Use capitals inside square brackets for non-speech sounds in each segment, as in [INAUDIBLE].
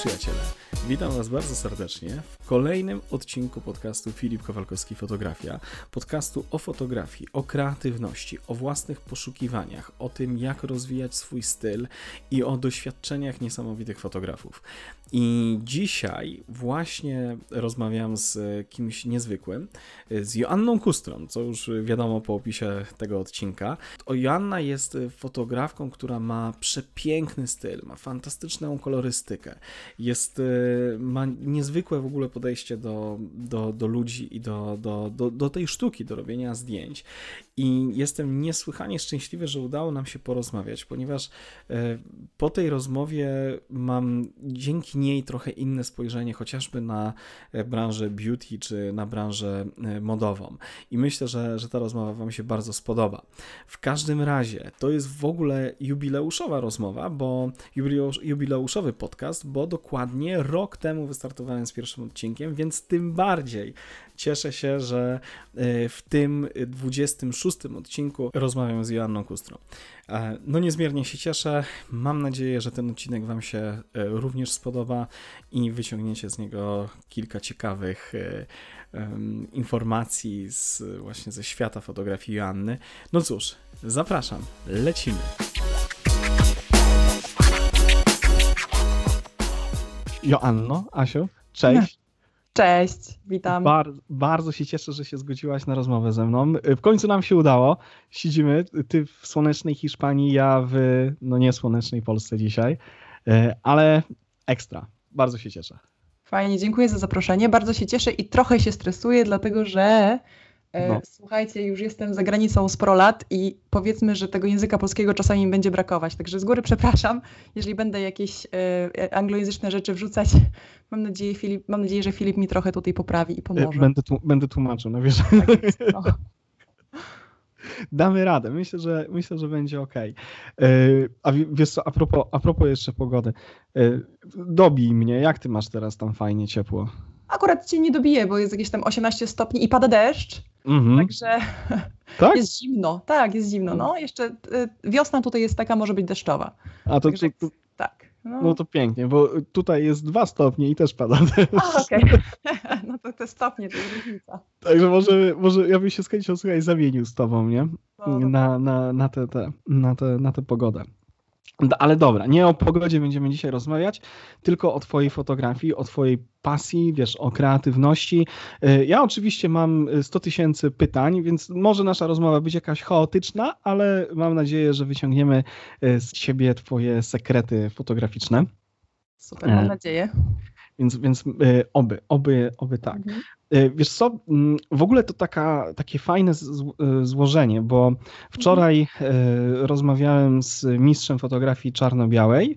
睡起来。Witam Was bardzo serdecznie w kolejnym odcinku podcastu Filip Kowalkowski Fotografia. Podcastu o fotografii, o kreatywności, o własnych poszukiwaniach, o tym jak rozwijać swój styl i o doświadczeniach niesamowitych fotografów. I dzisiaj właśnie rozmawiam z kimś niezwykłym, z Joanną Kustrą, co już wiadomo po opisie tego odcinka. O Joanna jest fotografką, która ma przepiękny styl, ma fantastyczną kolorystykę, jest, ma niezwykłe w ogóle podejście do, do, do ludzi i do, do, do, do tej sztuki, do robienia zdjęć. I jestem niesłychanie szczęśliwy, że udało nam się porozmawiać, ponieważ e, po tej rozmowie mam dzięki niej trochę inne spojrzenie chociażby na e, branżę beauty czy na branżę e, modową. I myślę, że, że ta rozmowa Wam się bardzo spodoba. W każdym razie to jest w ogóle jubileuszowa rozmowa, bo jubileuszowy podcast, bo dokładnie rok temu wystartowałem z pierwszym odcinkiem, więc tym bardziej cieszę się, że w tym 26 szóstym odcinku rozmawiam z Joanną Kustrą. E, no niezmiernie się cieszę. Mam nadzieję, że ten odcinek Wam się e, również spodoba i wyciągniecie z niego kilka ciekawych e, informacji z, właśnie ze świata fotografii Joanny. No cóż, zapraszam, lecimy. Joanno, Asiu, cześć. Cześć, witam. Bar bardzo się cieszę, że się zgodziłaś na rozmowę ze mną. W końcu nam się udało. Siedzimy, ty w słonecznej Hiszpanii, ja w no niesłonecznej Polsce dzisiaj, e, ale ekstra. Bardzo się cieszę. Fajnie, dziękuję za zaproszenie. Bardzo się cieszę i trochę się stresuję, dlatego że no. Słuchajcie, już jestem za granicą sporo lat i powiedzmy, że tego języka polskiego czasami mi będzie brakować. Także z góry przepraszam, jeżeli będę jakieś e, anglojęzyczne rzeczy wrzucać. Mam nadzieję, Filip, mam nadzieję, że Filip mi trochę tutaj poprawi i pomoże. E, będę, tu, będę tłumaczył, no wiesz. Tak jest, no. [LAUGHS] Damy radę. Myślę, że myślę, że będzie ok. E, a wiesz co, a propos, a propos jeszcze pogody. Dobij mnie, jak ty masz teraz tam fajnie ciepło? Akurat cię nie dobije, bo jest jakieś tam 18 stopni i pada deszcz. Mhm. Także [LAUGHS] tak? jest zimno. Tak, jest zimno. No, jeszcze y, wiosna tutaj jest taka, może być deszczowa. A to, Także, to, to tak. No. no. to pięknie, bo tutaj jest dwa stopnie i też pada deszcz. okej. Okay. [LAUGHS] No to te stopnie to jest różnica. Także może, może ja bym się z chęcią słuchaj, zamienił z tobą, nie? No, na, na, na, tę te, na, te, na tę pogodę. Ale dobra, nie o pogodzie będziemy dzisiaj rozmawiać, tylko o Twojej fotografii, o Twojej pasji, wiesz, o kreatywności. Y, ja oczywiście mam 100 tysięcy pytań, więc może nasza rozmowa być jakaś chaotyczna, ale mam nadzieję, że wyciągniemy y, z siebie Twoje sekrety fotograficzne. Super, mam nadzieję. Więc, więc y, oby, oby, oby tak. Mhm. Y, wiesz co, mm, w ogóle to taka, takie fajne y, złożenie, bo wczoraj mhm. rozmawiałem z mistrzem fotografii czarno-białej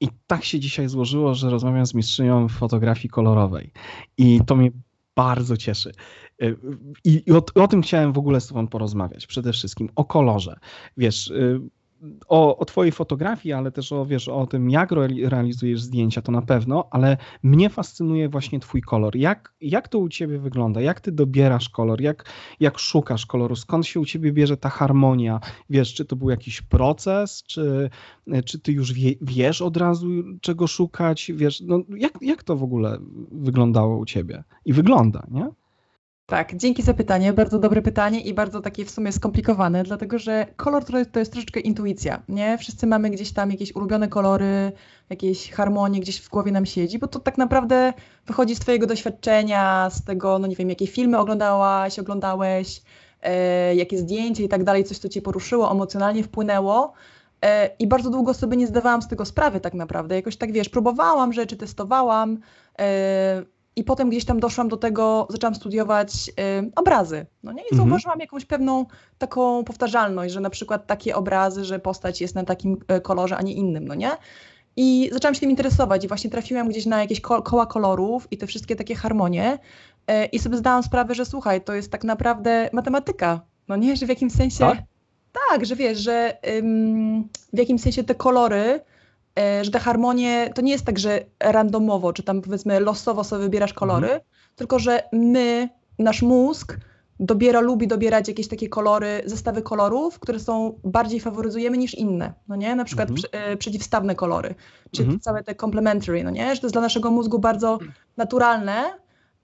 i tak się dzisiaj złożyło, że rozmawiam z mistrzynią fotografii kolorowej. I to mnie bardzo cieszy. I, i o, o, tym chciałem w ogóle z Tobą porozmawiać. Przede wszystkim o kolorze. Wiesz, o, o twojej fotografii, ale też o, wiesz, o tym, jak realizujesz zdjęcia, to na pewno, ale mnie fascynuje właśnie twój kolor. Jak, jak to u ciebie wygląda? Jak ty dobierasz kolor? Jak, jak szukasz koloru? Skąd się u ciebie bierze ta harmonia? Wiesz, czy to był jakiś proces, czy, czy ty już wie, wiesz od razu, czego szukać? Wiesz, no, jak, jak to w ogóle wyglądało u ciebie? I wygląda, nie? Tak, dzięki za pytanie. Bardzo dobre pytanie i bardzo takie w sumie skomplikowane, dlatego że kolor to jest troszeczkę intuicja, nie? Wszyscy mamy gdzieś tam jakieś ulubione kolory, jakieś harmonie gdzieś w głowie nam siedzi, bo to tak naprawdę wychodzi z twojego doświadczenia, z tego, no nie wiem, jakie filmy oglądałaś, oglądałeś, e, jakie zdjęcie i tak dalej, coś, co cię poruszyło, emocjonalnie wpłynęło. E, I bardzo długo sobie nie zdawałam z tego sprawy tak naprawdę. Jakoś tak, wiesz, próbowałam rzeczy, testowałam, e, i potem gdzieś tam doszłam do tego, zaczęłam studiować y, obrazy. No nie? I mhm. zauważyłam jakąś pewną taką powtarzalność, że na przykład takie obrazy, że postać jest na takim y, kolorze, a nie innym, no nie? I zaczęłam się tym interesować i właśnie trafiłam gdzieś na jakieś ko koła kolorów i te wszystkie takie harmonie y, i sobie zdałam sprawę, że słuchaj, to jest tak naprawdę matematyka, no nie? Że w jakimś sensie... Tak? Tak, że wiesz, że w jakimś sensie te kolory że te harmonie to nie jest tak, że randomowo, czy tam powiedzmy losowo sobie wybierasz kolory, mhm. tylko że my, nasz mózg dobiera, lubi dobierać jakieś takie kolory, zestawy kolorów, które są bardziej faworyzujemy niż inne, no nie? Na przykład Mhm. przy, e, przeciwstawne kolory, czy Mhm. całe te complementary, no nie? Że to jest dla naszego mózgu bardzo naturalne.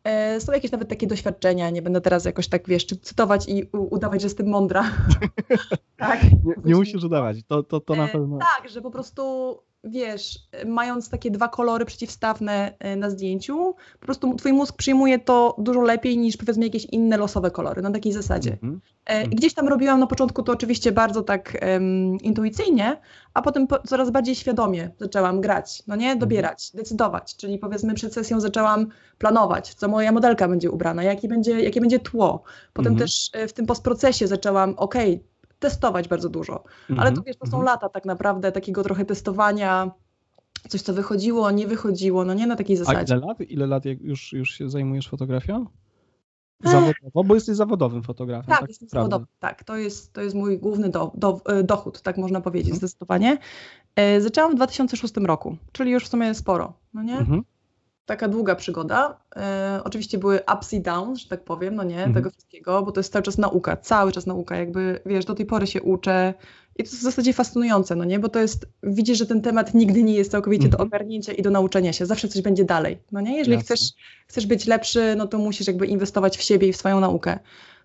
E, Są jakieś nawet takie doświadczenia, nie będę teraz jakoś tak, wiesz, czy cytować i u- udawać, że jestem mądra. [LAUGHS] tak. Nie, nie musisz udawać, to, to, to na E, pewno. Tak, że po prostu wiesz, mając takie dwa kolory przeciwstawne e, na zdjęciu, po prostu twój mózg przyjmuje to dużo lepiej niż powiedzmy jakieś inne losowe kolory, na takiej zasadzie. Mhm. E, i Gdzieś tam robiłam na początku to oczywiście bardzo tak em, intuicyjnie, a potem po, coraz bardziej świadomie zaczęłam grać, no nie, dobierać, decydować, czyli powiedzmy przed sesją zaczęłam planować, co moja modelka będzie ubrana, jaki będzie, jakie będzie tło. Potem Mhm. też e, w tym postprocesie zaczęłam, okej, testować bardzo dużo. Ale Mhm. to wiesz, to są Mhm. lata tak naprawdę takiego trochę testowania, coś co wychodziło, nie wychodziło, no nie na takiej A zasadzie. ile lat? Ile lat już, już się zajmujesz fotografią? Zawodowo, bo jesteś zawodowym fotografem. Tak, tak jestem naprawdę. zawodowy. Tak, to jest, to jest mój główny do, do, e, dochód, tak można powiedzieć, Mhm. zdecydowanie. E, Zaczęłam w 2006 roku, czyli już w sumie sporo, no nie? Mhm. Taka długa przygoda. E, oczywiście były ups i downs, że tak powiem, no nie, Mhm. tego wszystkiego, bo to jest cały czas nauka, cały czas nauka, jakby, wiesz, do tej pory się uczę i to jest w zasadzie fascynujące, no nie, bo to jest, widzisz, że ten temat nigdy nie jest całkowicie do Mhm. ogarnięcia i do nauczenia się, zawsze coś będzie dalej, no nie, jeżeli Jasne. chcesz, chcesz być lepszy, no to musisz jakby inwestować w siebie i w swoją naukę.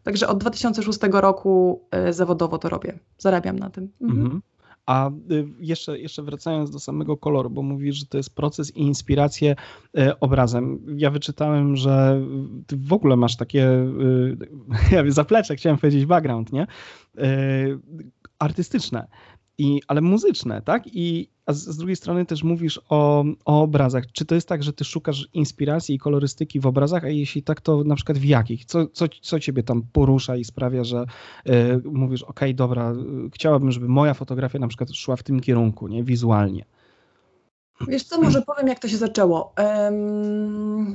Także od 2006 roku e, zawodowo to robię, zarabiam na tym. Mhm. A y, jeszcze, jeszcze wracając do samego koloru, bo mówisz, że to jest proces i inspirację y, obrazem. Ja wyczytałem, że ty w ogóle masz takie, y, [LAUGHS] zaplecze, chciałem powiedzieć background, nie? Artystyczne, i, ale muzyczne, tak? I a z, drugiej strony też mówisz o, o obrazach. Czy to jest tak, że ty szukasz inspiracji i kolorystyki w obrazach, a jeśli tak, to na przykład w jakich? Co, co, co ciebie tam porusza i sprawia, że y, mówisz, okej, dobra, y, chciałabym, żeby moja fotografia na przykład szła w tym kierunku, nie? Wizualnie. Wiesz co, może powiem jak to się zaczęło.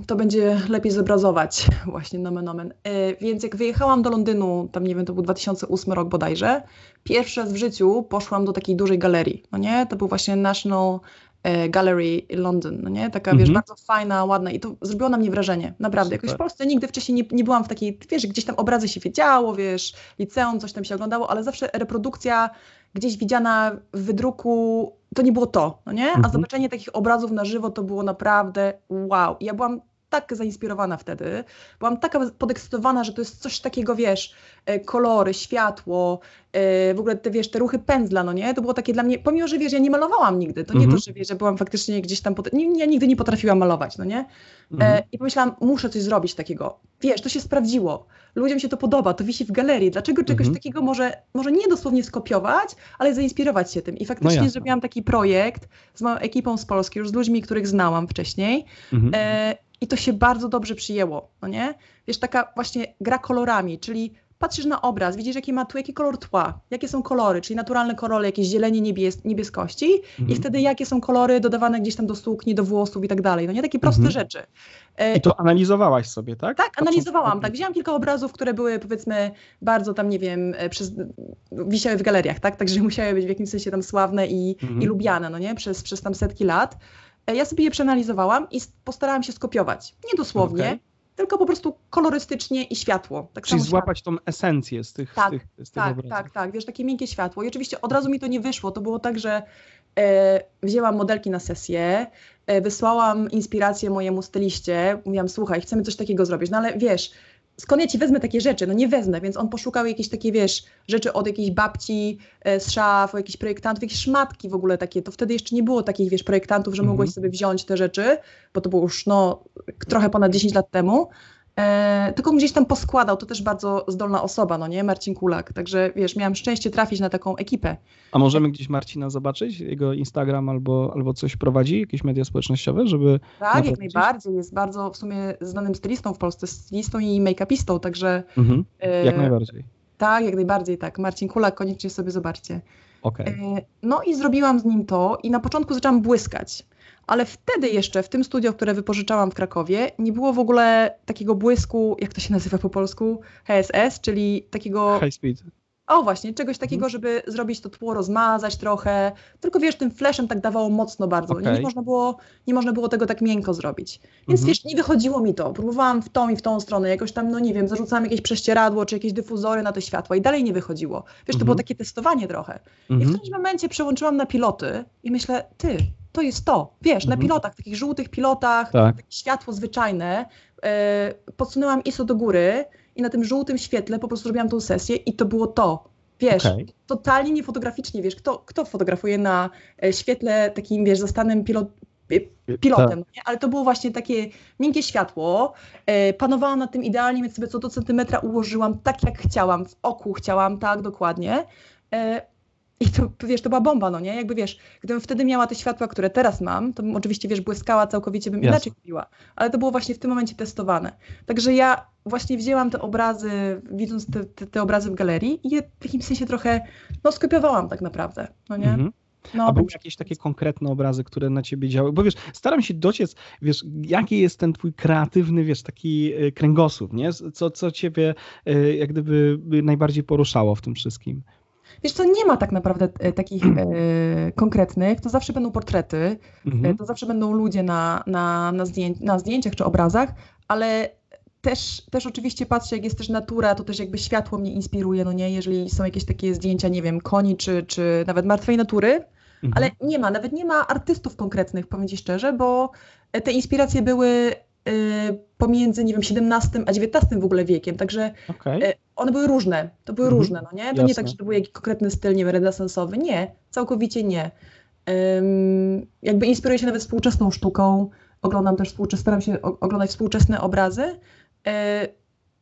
To będzie lepiej zobrazować właśnie nomen omen. E, więc jak wyjechałam do Londynu, tam nie wiem, to był 2008 rok bodajże, pierwszy raz w życiu poszłam do takiej dużej galerii, no nie? To był właśnie National e, Gallery London, no nie? Taka, wiesz, Mhm. bardzo fajna, ładna i to zrobiło na mnie wrażenie, naprawdę. Jakoś w Super. Polsce nigdy wcześniej nie, nie byłam w takiej, wiesz, gdzieś tam obrazy się wiedziało, wiesz, liceum, coś tam się oglądało, ale zawsze reprodukcja gdzieś widziana w wydruku, to nie było to, no nie? A Mhm. zobaczenie takich obrazów na żywo to było naprawdę wow. I ja byłam tak zainspirowana wtedy, byłam taka podekscytowana, że to jest coś takiego, wiesz, e, kolory, światło, e, w ogóle te, wiesz, te ruchy pędzla, no nie? To było takie dla mnie, pomimo, że wiesz, ja nie malowałam nigdy, to nie Mhm. to, że wiesz, że byłam faktycznie gdzieś tam, pot- nie, ja nigdy nie potrafiłam malować, no nie? Mhm. E, I pomyślałam, muszę coś zrobić takiego. Wiesz, to się sprawdziło. Ludziom się to podoba, to wisi w galerii. Dlaczego czegoś Mhm. takiego może, może nie dosłownie skopiować, ale zainspirować się tym. I faktycznie jasne. zrobiłam taki projekt z moją ekipą z Polski, już z ludźmi, których znałam wcześniej. Mhm. E, I to się bardzo dobrze przyjęło, no nie? Wiesz, taka właśnie gra kolorami, czyli patrzysz na obraz, widzisz jaki ma tu, jaki kolor tła, jakie są kolory, czyli naturalne kolory, jakieś zielenie, niebies niebieskości i Mhm. wtedy jakie są kolory dodawane gdzieś tam do sukni, do włosów i tak dalej, no nie? Takie proste Mhm. rzeczy. I to analizowałaś sobie, tak? tak, analizowałam, na- tak. Wzięłam kilka obrazów, które były powiedzmy bardzo tam, nie wiem, e, przez, wisiały w galeriach, tak? Także [LAUGHS] musiały być w jakimś sensie tam sławne i, Mhm. i lubiane, no nie? Przez, przez tam setki lat. E, Ja sobie je przeanalizowałam i postarałam się skopiować. Nie dosłownie, Okej. tylko po prostu kolorystycznie i światło. Tak Czyli złapać tą esencję z tych, Tak, z tych, z tych tak, tak, tak, wiesz, takie miękkie światło. I oczywiście od razu mi to nie wyszło. To było tak, że e, wzięłam modelki na sesję, e, wysłałam inspirację mojemu styliście, mówiłam, słuchaj, chcemy coś takiego zrobić, no ale wiesz, skąd ja ci wezmę takie rzeczy? No nie wezmę, więc on poszukał jakieś takie, wiesz, rzeczy od jakiejś babci e, z szaf, od jakichś projektantów, jakieś szmatki w ogóle takie. To wtedy jeszcze nie było takich, wiesz, projektantów, że Mhm. mogłeś sobie wziąć te rzeczy, bo to było już, no, trochę ponad 10 lat temu. E, tylko gdzieś tam poskładał, to też bardzo zdolna osoba, no nie, Marcin Kulak, także wiesz, miałam szczęście trafić na taką ekipę. A możemy gdzieś Marcina zobaczyć? Jego Instagram albo, albo coś prowadzi? Jakieś media społecznościowe, żeby... Tak, jak najbardziej, jest bardzo w sumie znanym stylistą w Polsce, stylistą i make-upistą, także Mhm. e, Jak najbardziej. Tak, jak najbardziej tak, Marcin Kulak, koniecznie sobie zobaczcie. Okej. E, No i zrobiłam z nim to i na początku zaczęłam błyskać. Ale wtedy jeszcze w tym studio, które wypożyczałam w Krakowie, nie było w ogóle takiego błysku, jak to się nazywa po polsku? HSS, czyli takiego High speed. O właśnie, czegoś takiego, mhm. żeby zrobić to tło, rozmazać trochę. Tylko wiesz, tym flashem tak dawało mocno bardzo. Okay. Nie, można było, nie można było tego tak miękko zrobić. Więc mhm. wiesz, nie wychodziło mi to. Próbowałam w tą i w tą stronę, jakoś tam, no nie wiem, zarzucałam jakieś prześcieradło czy jakieś dyfuzory na te światła i dalej nie wychodziło. Wiesz, to było mhm. takie testowanie trochę. I w którymś momencie przełączyłam na piloty i myślę, ty, to jest to. Wiesz, na pilotach, takich żółtych pilotach, tak. takie światło zwyczajne. Yy, podsunęłam ISO do góry i na tym żółtym świetle po prostu robiłam tą sesję i to było to. Wiesz, okay. totalnie niefotograficznie, wiesz, kto, kto fotografuje na e, świetle takim, wiesz, zastanym pilot, pilotem, tak. ale to było właśnie takie miękkie światło, e, panowałam nad tym idealnie, więc sobie co do centymetra ułożyłam tak, jak chciałam, w oku chciałam, tak, dokładnie. I to, wiesz, to była bomba, no nie? Jakby wiesz, gdybym wtedy miała te światła, które teraz mam, to oczywiście, wiesz, błyskała całkowicie, bym inaczej kupiła. Ale to było właśnie w tym momencie testowane. Także ja właśnie wzięłam te obrazy, widząc te, te, te obrazy w galerii i je w jakimś sensie trochę, no, skopiowałam tak naprawdę, no nie? Mhm. No, A były jakieś takie konkretne obrazy, które na ciebie działały? Bo wiesz, staram się dociec, wiesz, jaki jest ten twój kreatywny, wiesz, taki e, kręgosłup, nie? Co, co ciebie e, jak gdyby najbardziej poruszało w tym wszystkim? Wiesz co, nie ma tak naprawdę e, takich e, konkretnych, to zawsze będą portrety, e, mhm. to zawsze będą ludzie na, na, na, na zdjęciach czy obrazach, ale też, też oczywiście patrzę, jak jest też natura, to też jakby światło mnie inspiruje, no nie, jeżeli są jakieś takie zdjęcia, nie wiem, koni czy, czy nawet martwej natury, mhm. ale nie ma, nawet nie ma artystów konkretnych, powiem Ci szczerze, bo te inspiracje były Y, pomiędzy, nie wiem, XVII a XIX w ogóle wiekiem, także okay. One były różne, to były mhm. różne, no nie? To Jasne. nie tak, że to był jakiś konkretny styl, nie wiem, renesansowy, nie, całkowicie nie. Um, jakby inspiruję się nawet współczesną sztuką, oglądam też współczesne, staram się oglądać współczesne obrazy, e,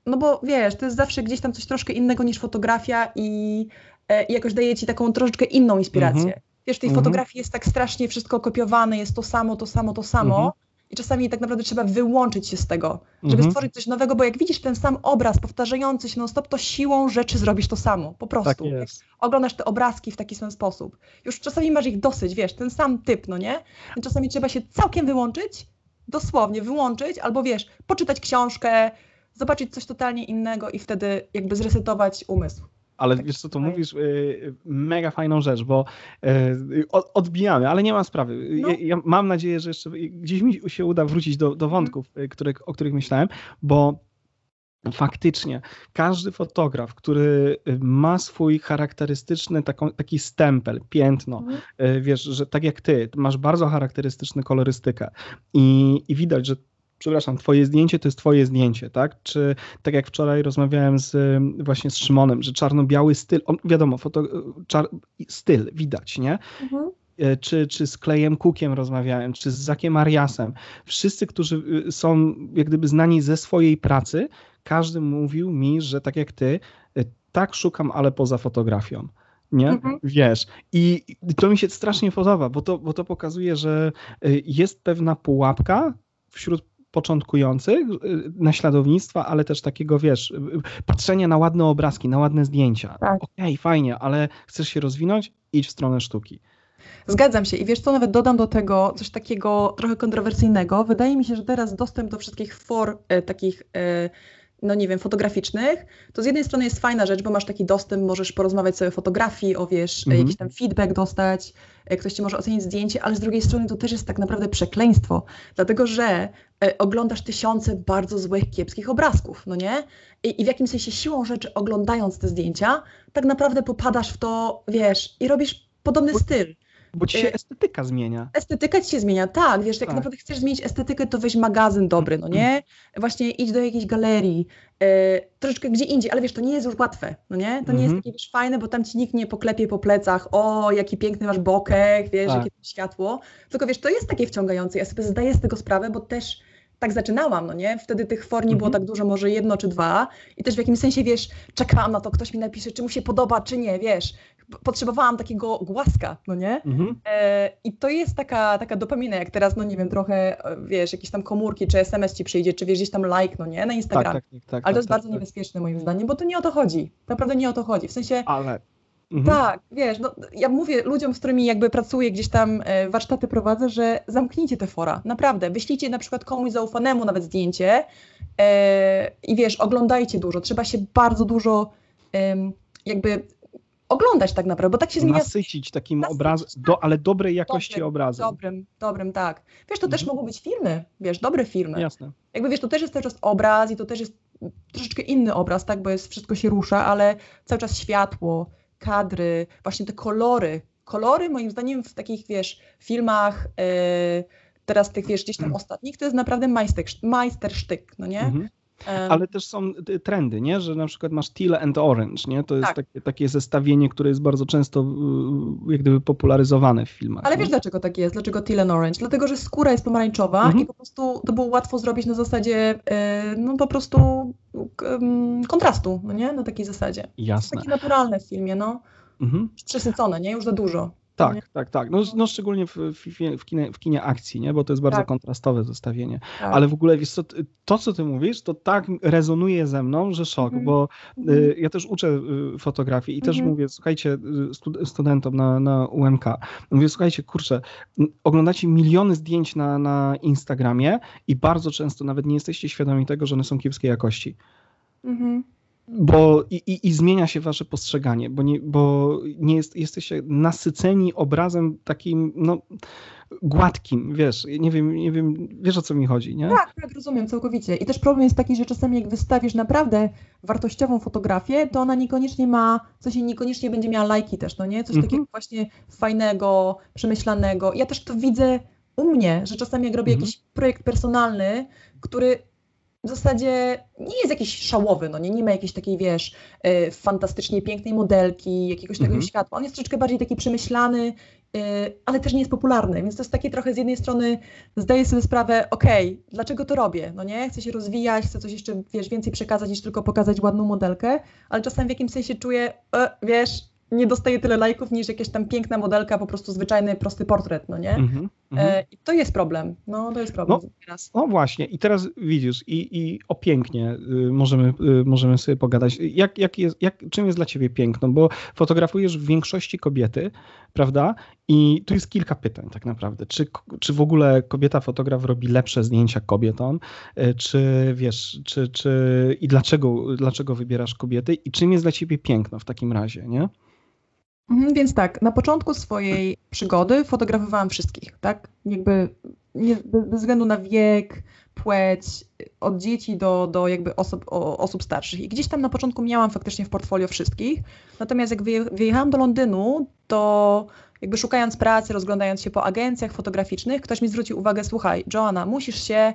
no bo wiesz, to jest zawsze gdzieś tam coś troszkę innego niż fotografia i, e, i jakoś daje ci taką troszeczkę inną inspirację. Mhm. Wiesz, w tej mhm. fotografii jest tak strasznie wszystko kopiowane, jest to samo, to samo, to samo, mhm. I czasami tak naprawdę trzeba wyłączyć się z tego, żeby mhm. stworzyć coś nowego, bo jak widzisz ten sam obraz powtarzający się non-stop, to siłą rzeczy zrobisz to samo, po prostu. Tak jest. Oglądasz te obrazki w taki sam sposób. Już czasami masz ich dosyć, wiesz, ten sam typ, no nie? I czasami trzeba się całkiem wyłączyć, dosłownie wyłączyć, albo wiesz, poczytać książkę, zobaczyć coś totalnie innego i wtedy jakby zresetować umysł. Ale tak, wiesz co, tu mówisz y, mega fajną rzecz, bo y, odbijamy, ale nie ma sprawy. No. Ja, ja, mam nadzieję, że jeszcze gdzieś mi się uda wrócić do, do mhm. wątków, y, których, o których myślałem, bo faktycznie każdy fotograf, który ma swój charakterystyczny taką, taki stempel, piętno, mhm. wiesz, że tak jak ty, masz bardzo charakterystyczną kolorystykę i, i widać, że przepraszam, twoje zdjęcie to jest twoje zdjęcie, tak? Czy tak jak wczoraj rozmawiałem z, właśnie z Szymonem, że czarno-biały styl, on, wiadomo, foto, czar, styl widać, nie? Mhm. E, czy, czy z Klejem Cookiem rozmawiałem, czy z Zakiem Ariasem. Wszyscy, którzy y, są jak gdyby znani ze swojej pracy, każdy mówił mi, że tak jak ty, y, tak szukam, ale poza fotografią nie? Mhm. Wiesz. I to mi się strasznie podoba, bo to, bo to pokazuje, że y, jest pewna pułapka wśród początkujących y, naśladownictwa, ale też takiego, wiesz, y, patrzenia na ładne obrazki, na ładne zdjęcia. Tak. Okej, okay, fajnie, ale chcesz się rozwinąć? Idź w stronę sztuki. Zgadzam się i wiesz co, nawet dodam do tego coś takiego trochę kontrowersyjnego. Wydaje mi się, że teraz dostęp do wszystkich for e, takich e, no nie wiem, fotograficznych, to z jednej strony jest fajna rzecz, bo masz taki dostęp, możesz porozmawiać sobie o fotografii, o wiesz, mhm. jakiś tam feedback dostać, e, ktoś ci może ocenić zdjęcie, ale z drugiej strony to też jest tak naprawdę przekleństwo, dlatego że e, oglądasz tysiące bardzo złych, kiepskich obrazków, no nie? I, I w jakimś sensie siłą rzeczy oglądając te zdjęcia, tak naprawdę popadasz w to, wiesz, i robisz podobny styl. Bo ci się y, estetyka zmienia. Estetyka ci się zmienia, tak. Wiesz, jak tak. naprawdę chcesz zmienić estetykę, to weź magazyn dobry, no nie? Właśnie idź do jakiejś galerii, e, troszeczkę gdzie indziej, ale wiesz, to nie jest już łatwe, no nie? To nie jest mhm. takie wiesz, fajne, bo tam ci nikt nie poklepie po plecach, o, jaki piękny masz bokek, wiesz, tak. jakie to światło. Tylko wiesz, to jest takie wciągające. Ja sobie zdaję z tego sprawę, bo też tak zaczynałam, no nie? Wtedy tych for nie było mhm. tak dużo, może jedno czy dwa. I też w jakimś sensie, wiesz, czekałam na to, ktoś mi napisze, czy mu się podoba, czy nie, wiesz potrzebowałam takiego głaska, no nie? Mhm. E, I to jest taka, taka dopamina, jak teraz, no nie wiem, trochę, e, wiesz, jakieś tam komórki, czy SMS ci przyjdzie, czy wiesz, gdzieś tam like, no nie, na Instagram. Tak, tak, tak, Ale to jest tak, bardzo tak. niebezpieczne moim zdaniem, bo to nie o to chodzi. Naprawdę nie o to chodzi. W sensie... Ale... Mhm. Tak, wiesz, no, ja mówię ludziom, z którymi jakby pracuję, gdzieś tam e, warsztaty prowadzę, że zamknijcie te fora, naprawdę. Wyślijcie na przykład komuś zaufanemu nawet zdjęcie e, i wiesz, oglądajcie dużo. Trzeba się bardzo dużo jakby oglądać tak naprawdę, bo tak się zmienia. Nasycić takim nasycić, obrazem, tak. do, ale dobrej jakości dobrym, obrazem. Dobrym, dobrym, tak. Wiesz, to mhm. też mogą być filmy, wiesz, dobre filmy. Jasne. Jakby wiesz, to też jest cały czas obraz i to też jest troszeczkę inny obraz, tak, bo jest, wszystko się rusza, ale cały czas światło, kadry, właśnie te kolory. Kolory moim zdaniem w takich, wiesz, filmach yy, teraz tych, wiesz, gdzieś tam mhm. ostatnich, to jest naprawdę majster, majstersztyk, no nie? Mhm. Ale też są trendy, nie? że na przykład masz teal and orange, nie? to jest tak. takie, takie zestawienie, które jest bardzo często y, jak gdyby popularyzowane w filmach. Ale nie? wiesz dlaczego tak jest? Dlaczego teal and orange? Dlatego, że skóra jest pomarańczowa mhm. i po prostu to było łatwo zrobić na zasadzie y, no po prostu kontrastu, no nie? Na takiej zasadzie. Jasne. To takie naturalne w filmie, no. Mhm. Przesycone, nie? Już za dużo. Tak, nie? tak, tak. No, no szczególnie w, w, w, kinie, w kinie akcji, nie? bo to jest bardzo tak. kontrastowe zestawienie. Tak. Ale w ogóle wiesz, co, to, co ty mówisz, to tak rezonuje ze mną, że szok, mhm. bo mhm. y, ja też uczę y, fotografii i też mhm. mówię, słuchajcie, y, stud studentom na, na UMK, mówię, słuchajcie, kurczę, oglądacie miliony zdjęć na, na Instagramie i bardzo często nawet nie jesteście świadomi tego, że one są kiepskiej jakości. Mhm bo i, i, i, zmienia się wasze postrzeganie, bo nie, bo nie jest, jesteście nasyceni obrazem takim, no, gładkim, wiesz, nie wiem, nie wiem, wiesz o co mi chodzi, nie? Tak, tak, rozumiem całkowicie. I też problem jest taki, że czasami jak wystawisz naprawdę wartościową fotografię, to ona niekoniecznie ma, coś niekoniecznie będzie miała lajki też, no nie? Coś mhm. takiego właśnie fajnego, przemyślanego. Ja też to widzę u mnie, że czasami jak robię mhm. jakiś projekt personalny, który w zasadzie nie jest jakiś szałowy, no nie, nie ma jakiejś takiej, wiesz, y, fantastycznie pięknej modelki, jakiegoś tego mhm. światła. On jest troszeczkę bardziej taki przemyślany, y, ale też nie jest popularny, więc to jest takie trochę z jednej strony zdaję sobie sprawę, okej, okay, dlaczego to robię, no nie, chcę się rozwijać, chcę coś jeszcze, wiesz, więcej przekazać niż tylko pokazać ładną modelkę, ale czasem w jakimś sensie czuję, e, wiesz, nie dostaje tyle lajków niż jakaś tam piękna modelka, po prostu zwyczajny, prosty portret, no nie? Mm -hmm. e, I to jest problem, no to jest problem no, teraz. No właśnie i teraz widzisz i, i o pięknie y, możemy, y, możemy sobie pogadać. Jak, jak jest, jak, czym jest dla ciebie piękno? Bo fotografujesz w większości kobiety, prawda? I tu jest kilka pytań tak naprawdę. Czy, czy w ogóle kobieta fotograf robi lepsze zdjęcia kobietom? Y, czy wiesz, czy, czy i dlaczego, dlaczego wybierasz kobiety? I czym jest dla ciebie piękno w takim razie, nie? Mhm, więc tak, na początku swojej przygody fotografowałam wszystkich, tak? Jakby nie, bez względu na wiek, płeć, od dzieci do, do jakby osób, o, osób starszych. I gdzieś tam na początku miałam faktycznie w portfolio wszystkich. Natomiast jak wyjechałam do Londynu, to jakby szukając pracy, rozglądając się po agencjach fotograficznych, ktoś mi zwrócił uwagę, słuchaj, Joanna, musisz się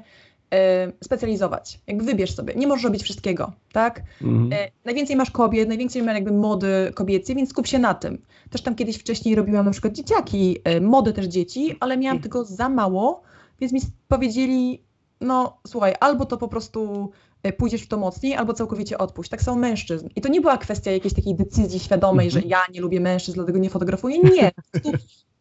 specjalizować. Jakby wybierz sobie. Nie możesz robić wszystkiego, tak? Mhm. Y, najwięcej masz kobiet, najwięcej masz jakby mody kobiece, więc skup się na tym. Też tam kiedyś wcześniej robiłam na przykład dzieciaki, y, mody też dzieci, ale miałam mhm. tego za mało, więc mi powiedzieli, no słuchaj, albo to po prostu pójdziesz w to mocniej, albo całkowicie odpuść. Tak samo mężczyzn. I to nie była kwestia jakiejś takiej decyzji świadomej, mhm. że ja nie lubię mężczyzn, dlatego nie fotografuję. Nie. [LAUGHS]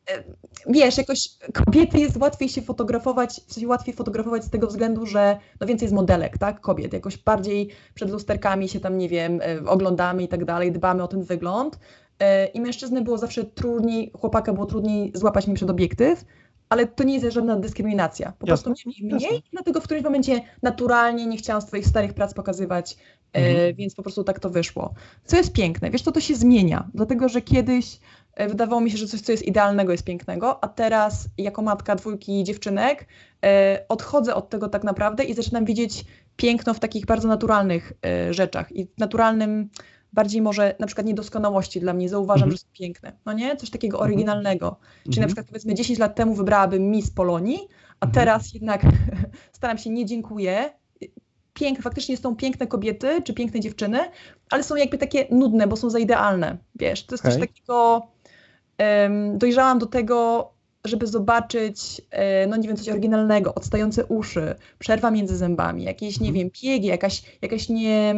E, wiesz, jakoś kobiety jest łatwiej się fotografować, w sensie łatwiej fotografować z tego względu, że no więcej jest modelek, tak, kobiet, jakoś bardziej przed lusterkami się tam, nie wiem, e, oglądamy i tak dalej, dbamy o ten wygląd e, i mężczyzny było zawsze trudniej, chłopaka było trudniej złapać mi przed obiektyw, ale to nie jest żadna dyskryminacja. Po jasne, prostu mniej, mniej jasne. dlatego w którymś momencie naturalnie nie chciałam swoich starych prac pokazywać, mhm. e, więc po prostu tak to wyszło. Co jest piękne, wiesz, to to się zmienia, dlatego że kiedyś wydawało mi się, że coś, co jest idealnego, jest pięknego, a teraz jako matka dwójki dziewczynek e, odchodzę od tego tak naprawdę i zaczynam widzieć piękno w takich bardzo naturalnych e, rzeczach i w naturalnym bardziej może na przykład niedoskonałości dla mnie zauważam, mhm. że są piękne, no nie? Coś takiego mhm. oryginalnego. Czyli na mhm. przykład powiedzmy 10 lat temu wybrałabym Miss Polonii, a teraz jednak [LAUGHS] staram się nie dziękuję, piękne, faktycznie są piękne kobiety czy piękne dziewczyny, ale są jakby takie nudne, bo są za idealne, wiesz, to jest okay. coś takiego dojrzałam do tego, żeby zobaczyć, e, no nie wiem, coś oryginalnego, odstające uszy, przerwa między zębami, jakieś, nie mhm. wiem, piegi, jakaś, jakaś nie,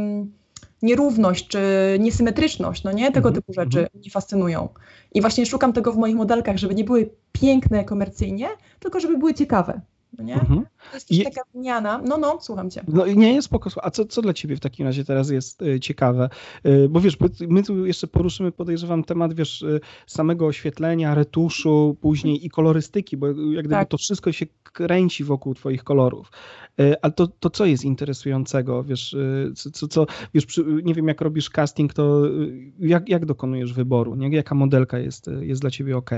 nierówność czy niesymetryczność, no nie? Tego mhm. typu rzeczy mhm. mnie fascynują. I właśnie szukam tego w moich modelkach, żeby nie były piękne komercyjnie, tylko żeby były ciekawe. Nie? Mhm. To jest też taka zmiana. No, no, słucham cię. No nie jest spoko. A co, co dla ciebie w takim razie teraz jest y, ciekawe? Y, bo wiesz, my tu jeszcze poruszymy, podejrzewam, temat, wiesz, y, samego oświetlenia, retuszu, później i kolorystyki, bo jak gdyby tak. to wszystko się kręci wokół twoich kolorów. Ale to, to co jest interesującego, wiesz, co, co wiesz, nie wiem, jak robisz casting, to jak, jak dokonujesz wyboru, nie? Jaka modelka jest, jest dla ciebie ok?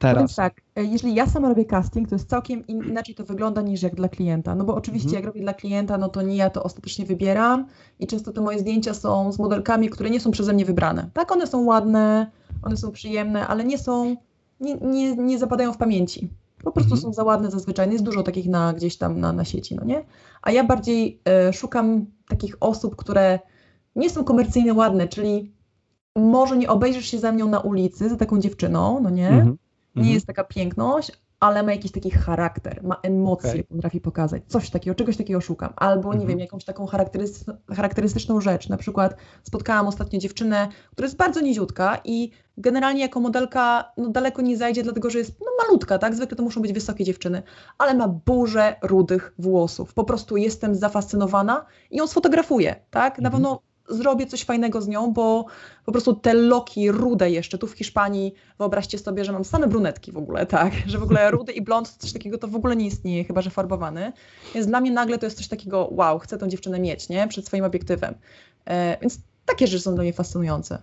Teraz. Tak, e, jeżeli ja sama robię casting, to jest całkiem inaczej to wygląda niż jak dla klienta. No bo oczywiście mhm. jak robię dla klienta, no to nie ja to ostatecznie wybieram i często te moje zdjęcia są z modelkami, które nie są przeze mnie wybrane. Tak, one są ładne, one są przyjemne, ale nie są, nie, nie, nie zapadają w pamięci. Po prostu mhm. są za ładne zazwyczaj. Jest dużo takich na, gdzieś tam na, na sieci, no nie? A ja bardziej e, szukam takich osób, które nie są komercyjnie ładne, czyli może nie obejrzysz się za mną na ulicy, za taką dziewczyną, no nie? Mhm. Nie mhm. jest taka piękność, ale ma jakiś taki charakter, ma emocje, okay. potrafi pokazać. Coś takiego, czegoś takiego szukam. Albo, nie mhm. wiem, jakąś taką charakterystyczną, charakterystyczną rzecz. Na przykład spotkałam ostatnio dziewczynę, która jest bardzo niziutka i generalnie jako modelka no, daleko nie zajdzie, dlatego że jest no, malutka, tak? Zwykle to muszą być wysokie dziewczyny, ale ma burzę rudych włosów. Po prostu jestem zafascynowana i ją sfotografuję, tak? Na mhm. pewno zrobię coś fajnego z nią, bo po prostu te loki rude jeszcze, tu w Hiszpanii, wyobraźcie sobie, że mam same brunetki w ogóle, tak, że w ogóle rudy i blond, coś takiego to w ogóle nie istnieje, chyba że farbowany, więc dla mnie nagle to jest coś takiego, wow, chcę tę dziewczynę mieć, nie, przed swoim obiektywem, e, więc takie rzeczy są dla mnie fascynujące.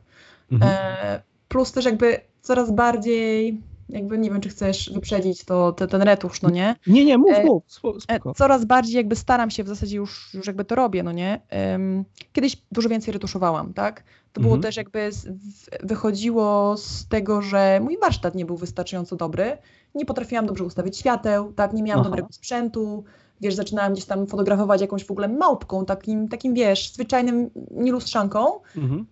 Mhm. E, plus też jakby coraz bardziej jakby nie wiem, czy chcesz wyprzedzić to, te, ten retusz, no nie? Nie, nie, mów, e, mów, spoko. Coraz bardziej jakby staram się, w zasadzie już, już jakby to robię, no nie? Kiedyś dużo więcej retuszowałam, tak? To było mhm. też jakby z, wychodziło z tego, że mój warsztat nie był wystarczająco dobry, nie potrafiłam dobrze ustawić świateł, tak? Nie miałam Aha. dobrego sprzętu, wiesz, zaczynałam gdzieś tam fotografować jakąś w ogóle małpką, takim, takim wiesz, zwyczajnym nielustrzanką, mhm.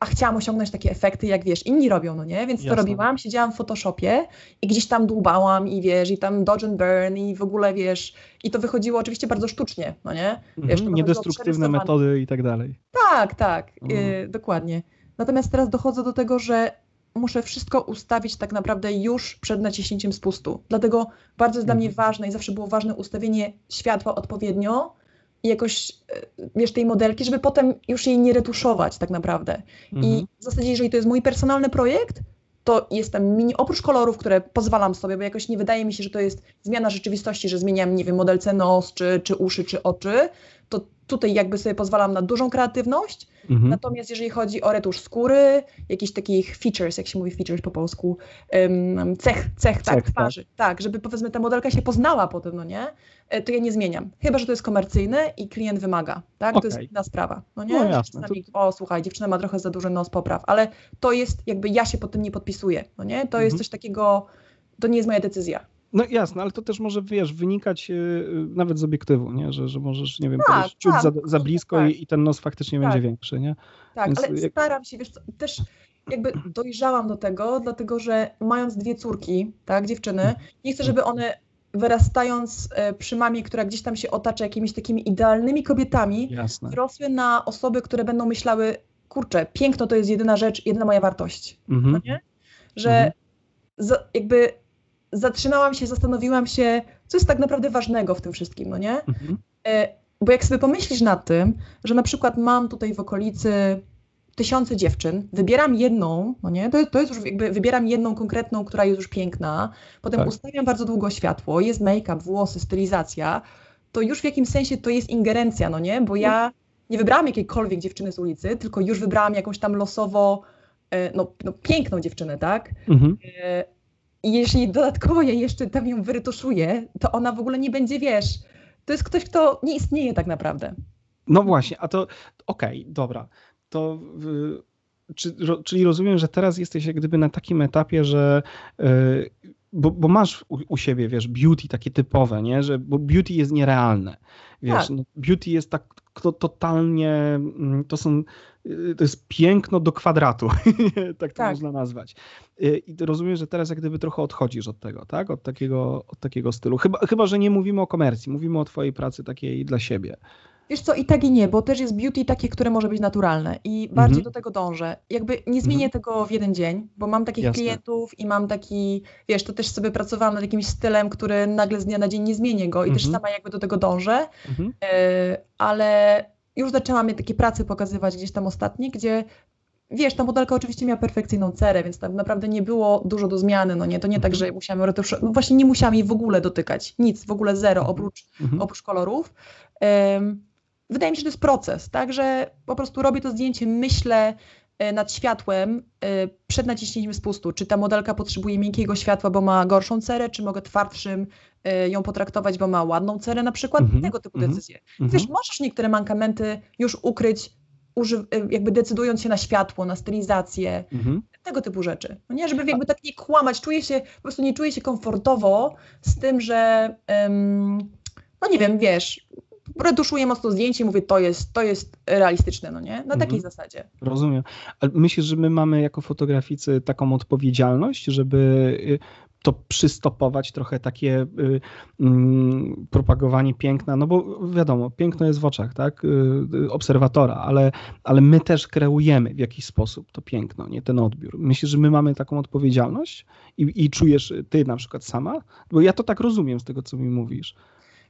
A chciałam osiągnąć takie efekty, jak wiesz, inni robią, no nie? Więc Jasne. to robiłam, siedziałam w Photoshopie i gdzieś tam dłubałam i wiesz, i tam dodge and burn i w ogóle, wiesz, i to wychodziło oczywiście bardzo sztucznie, no nie? Wiesz, mhm, Niedestruktywne metody i tak dalej. Tak, tak, mhm. y, dokładnie. Natomiast teraz dochodzę do tego, że muszę wszystko ustawić tak naprawdę już przed naciśnięciem spustu. Dlatego bardzo jest dla mnie mhm. ważne i zawsze było ważne ustawienie światła odpowiednio jakoś, e, wiesz, tej modelki, żeby potem już jej nie retuszować tak naprawdę. Mhm. I w zasadzie, jeżeli to jest mój personalny projekt, to jestem mini, oprócz kolorów, które pozwalam sobie, bo jakoś nie wydaje mi się, że to jest zmiana rzeczywistości, że zmieniam, nie wiem, modelce nos, czy, czy uszy, czy oczy, to tutaj jakby sobie pozwalam na dużą kreatywność, mhm. natomiast jeżeli chodzi o retusz skóry, jakichś takich features, jak się mówi features po polsku, um, cech, cech, tak, tak, twarzy, tak. tak, żeby powiedzmy ta modelka się poznała potem, no nie, e, to ja nie zmieniam. Chyba, że to jest komercyjne i klient wymaga, tak, okay. to jest inna sprawa, no nie, no jasne, o słuchaj, dziewczyna ma trochę za duży nos, popraw, ale to jest jakby, ja się pod tym nie podpisuję, no nie, to mhm. jest coś takiego, to nie jest moja decyzja. No jasne, ale to też może, wiesz, wynikać yy, nawet z obiektywu, nie? Że, że możesz, nie wiem, tak, czuć tak, za, za blisko tak. i, i, ten nos faktycznie tak. będzie większy, nie? Tak, Więc ale jak... staram się, wiesz, też jakby dojrzałam do tego, dlatego że mając dwie córki, tak, dziewczyny, nie chcę, żeby one wyrastając e, przy mamie, która gdzieś tam się otacza jakimiś takimi idealnymi kobietami, Jasne. wyrosły na osoby, które będą myślały, kurczę, piękno to jest jedyna rzecz, jedyna moja wartość, mhm. no? Że mhm. jakby zatrzymałam się, zastanowiłam się, co jest tak naprawdę ważnego w tym wszystkim, no nie? Mhm. E, bo jak sobie pomyślisz nad tym, że na przykład mam tutaj w okolicy tysiące dziewczyn, wybieram jedną, no nie, to, to jest już jakby, wybieram jedną konkretną, która jest już piękna, potem tak. ustawiam bardzo długo światło, jest make-up, włosy, stylizacja, to już w jakimś sensie to jest ingerencja, no nie, bo ja nie wybrałam jakiejkolwiek dziewczyny z ulicy, tylko już wybrałam jakąś tam losowo, e, no, no piękną dziewczynę, tak? Mhm. I jeśli dodatkowo ja jeszcze tam ją wyretuszuję, to ona w ogóle nie będzie, wiesz, to jest ktoś, kto nie istnieje tak naprawdę. No właśnie, a to okej, okay, dobra. To czy, czyli rozumiem, że teraz jesteś jak gdyby na takim etapie, że yy, bo, bo, masz u, u, siebie, wiesz, beauty takie typowe, nie? Że, bo beauty jest nierealne. Wiesz, tak. no, beauty jest tak to, totalnie, mm, to są, y, to jest piękno do kwadratu, [LAUGHS] tak to tak. można nazwać. Y, I rozumiem, że teraz jak gdyby trochę odchodzisz od tego, tak? Od takiego, od takiego stylu. Chyba, chyba, że nie mówimy o komercji, mówimy o twojej pracy takiej dla siebie. Wiesz co, i tak i nie, bo też jest beauty takie, które może być naturalne i bardziej mhm. do tego dążę. Jakby nie zmienię mhm. tego w jeden dzień, bo mam takich Jasne. klientów i mam taki, wiesz, to też sobie pracowałam nad jakimś stylem, który nagle z dnia na dzień nie zmienię go i mhm. też sama jakby do tego dążę, mhm. y, ale już zaczęłam takie prace pokazywać gdzieś tam ostatnie, gdzie wiesz, ta modelka oczywiście miała perfekcyjną cerę, więc tam naprawdę nie było dużo do zmiany, no nie, to nie tak, że musiałam retuszować, no właśnie nie musiałam jej w ogóle dotykać, nic, w ogóle zero, oprócz, mhm. oprócz kolorów. Um, wydaje mi się, że to jest proces, tak, że po prostu robię to zdjęcie, myślę e, nad światłem e, przed naciśnięciem spustu, czy ta modelka potrzebuje miękkiego światła, bo ma gorszą cerę, czy mogę twardszym e, ją potraktować, bo ma ładną cerę na przykład, mm -hmm. tego typu mm -hmm. decyzje. Wiesz, możesz niektóre mankamenty już ukryć jakby decydując się na światło, na stylizację, mhm. tego typu rzeczy. No nie, żeby jakby tak nie kłamać, czuję się, po prostu nie czuję się komfortowo z tym, że um, no nie wiem, wiesz, retuszuję mocno zdjęcie i mówię, to jest, to jest realistyczne, no nie? Na takiej mhm. zasadzie. Rozumiem. Ale myślisz, że my mamy jako fotograficy taką odpowiedzialność, żeby y, to przystopować trochę takie y, y, propagowanie piękna, no bo wiadomo, piękno jest w oczach, tak, y, obserwatora, ale, ale my też kreujemy w jakiś sposób to piękno, nie ten odbiór. Myślisz, że my mamy taką odpowiedzialność i, i czujesz ty na przykład sama? Bo ja to tak rozumiem z tego, co mi mówisz.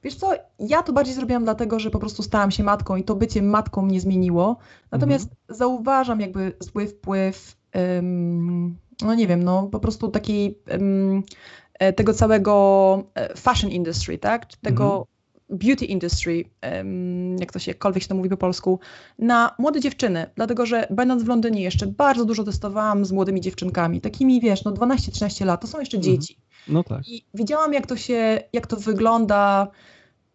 Wiesz co, ja to bardziej zrobiłam dlatego, że po prostu stałam się matką i to bycie matką mnie zmieniło. Natomiast mhm. zauważam jakby zły wpływ um, no nie wiem, no po prostu takiej um, tego całego e, fashion industry, tak? Tego mhm. beauty industry, um, jak to się jakkolwiek się to mówi po polsku, na młode dziewczyny, dlatego że będąc w Londynie jeszcze bardzo dużo testowałam z młodymi dziewczynkami, takimi wiesz, no 12-13 lat, to są jeszcze mhm. dzieci. No tak. I widziałam jak to się, jak to wygląda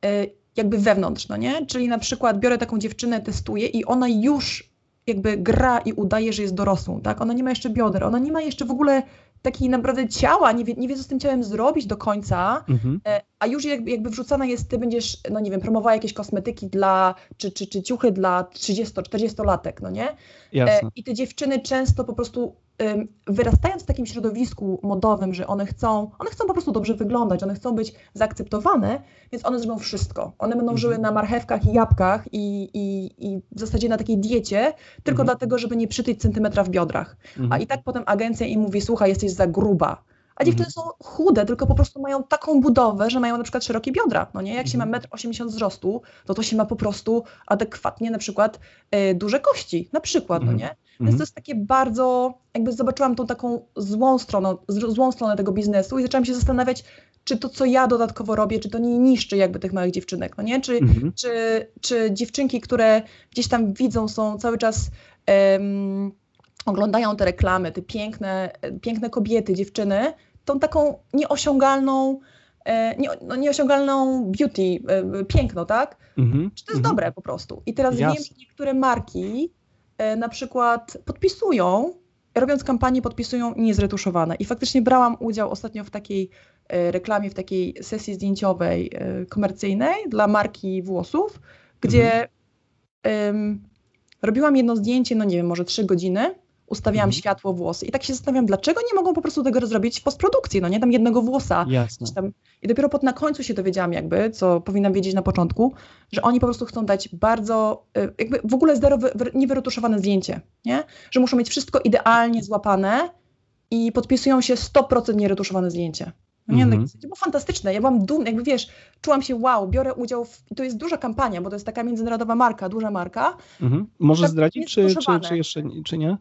e, jakby wewnątrz, no nie? Czyli na przykład biorę taką dziewczynę, testuję i ona już jakby gra i udaje, że jest dorosłą, tak? Ona nie ma jeszcze bioder, ona nie ma jeszcze w ogóle takiej naprawdę ciała, nie wie, nie wie co z tym ciałem zrobić do końca, mhm. E, a już jakby, wrzucana jest, ty będziesz, no nie wiem, promowała jakieś kosmetyki dla, czy, czy, czy ciuchy dla 30-40-latek, no nie? E, Jasne. I te dziewczyny często po prostu wyrastając w takim środowisku modowym, że one chcą, one chcą po prostu dobrze wyglądać, one chcą być zaakceptowane, więc one zrobią wszystko. One będą żyły na marchewkach i jabłkach i, i, i w zasadzie na takiej diecie, tylko mhm. dlatego, żeby nie przytyć centymetra w biodrach. Mhm. A i tak potem agencja im mówi, słuchaj, jesteś za gruba. A dziewczyny mhm. są chude, tylko po prostu mają taką budowę, że mają na przykład szerokie biodra. No nie? Jak się ma 1,80 m wzrostu, to to się ma po prostu adekwatnie na przykład y, duże kości, na przykład, no nie? Więc to jest takie bardzo, jakby zobaczyłam tą taką złą stronę, złą stronę tego biznesu i zaczęłam się zastanawiać, czy to, co ja dodatkowo robię, czy to nie niszczy jakby tych małych dziewczynek, no nie? Czy, mhm. czy, czy dziewczynki, które gdzieś tam widzą, są cały czas um, oglądają te reklamy, te piękne, piękne kobiety, dziewczyny, tą taką nieosiągalną, e, nie, no nieosiągalną beauty, e, piękno, tak? Mhm. Czy to jest mhm. dobre po prostu? I teraz Jasne. wiem, że niektóre marki E, na przykład podpisują, robiąc kampanię, podpisują niezretuszowane. I faktycznie brałam udział ostatnio w takiej reklamie, w takiej sesji zdjęciowej komercyjnej dla marki włosów, gdzie um, robiłam jedno zdjęcie, no nie wiem, może trzy godziny ustawiałam mhm. światło, włosy. I tak się zastanawiam, dlaczego nie mogą po prostu tego zrobić w postprodukcji, no nie, tam jednego włosa. Jasne. Tam, I dopiero pod na końcu się dowiedziałam jakby, co powinnam wiedzieć na początku, że oni po prostu chcą dać bardzo, y, jakby w ogóle zero, wy, niewyretuszowane zdjęcie, nie? Że muszą mieć wszystko idealnie złapane i podpisują się 100% nieretuszowane zdjęcie. No nie, mm -hmm. to było fantastyczne. Ja byłam dumna, jakby wiesz, czułam się wow, biorę udział w. I to jest duża kampania, bo to jest taka międzynarodowa marka, duża marka. Mm -hmm. Możesz zdradzić, czy, czy, czy, jeszcze czy nie?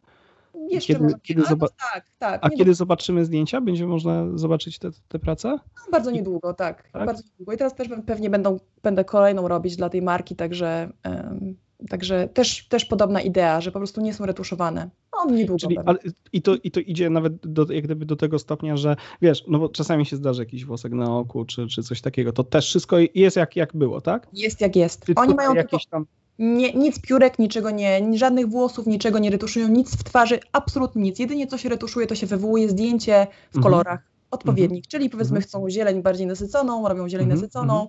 Jeszcze kiedy, może kiedy zoba- tak, tak. A kiedy zobaczymy zdjęcia? Będzie można zobaczyć te, te prace? No, bardzo niedługo, tak, tak. Bardzo niedługo. I teraz też pewnie będą, będę kolejną robić dla tej marki, także, um, także też, też podobna idea, że po prostu nie są retuszowane. No, niedługo. Czyli, ale, i, to, I to idzie nawet do, jak gdyby do tego stopnia, że wiesz, no bo czasami się zdarzy jakiś włosek na oku, czy, czy coś takiego, to też wszystko jest jak, jak było, tak? Jest jak jest. Oni mają jakieś tam nie, nic piórek, niczego nie, żadnych włosów, niczego nie retuszują, nic w twarzy, absolutnie nic. Jedynie co się retuszuje, to się wywołuje zdjęcie w mhm. kolorach odpowiednich, mhm. czyli powiedzmy mhm. chcą zieleń bardziej nasyconą, robią zieleń mhm. nasyconą,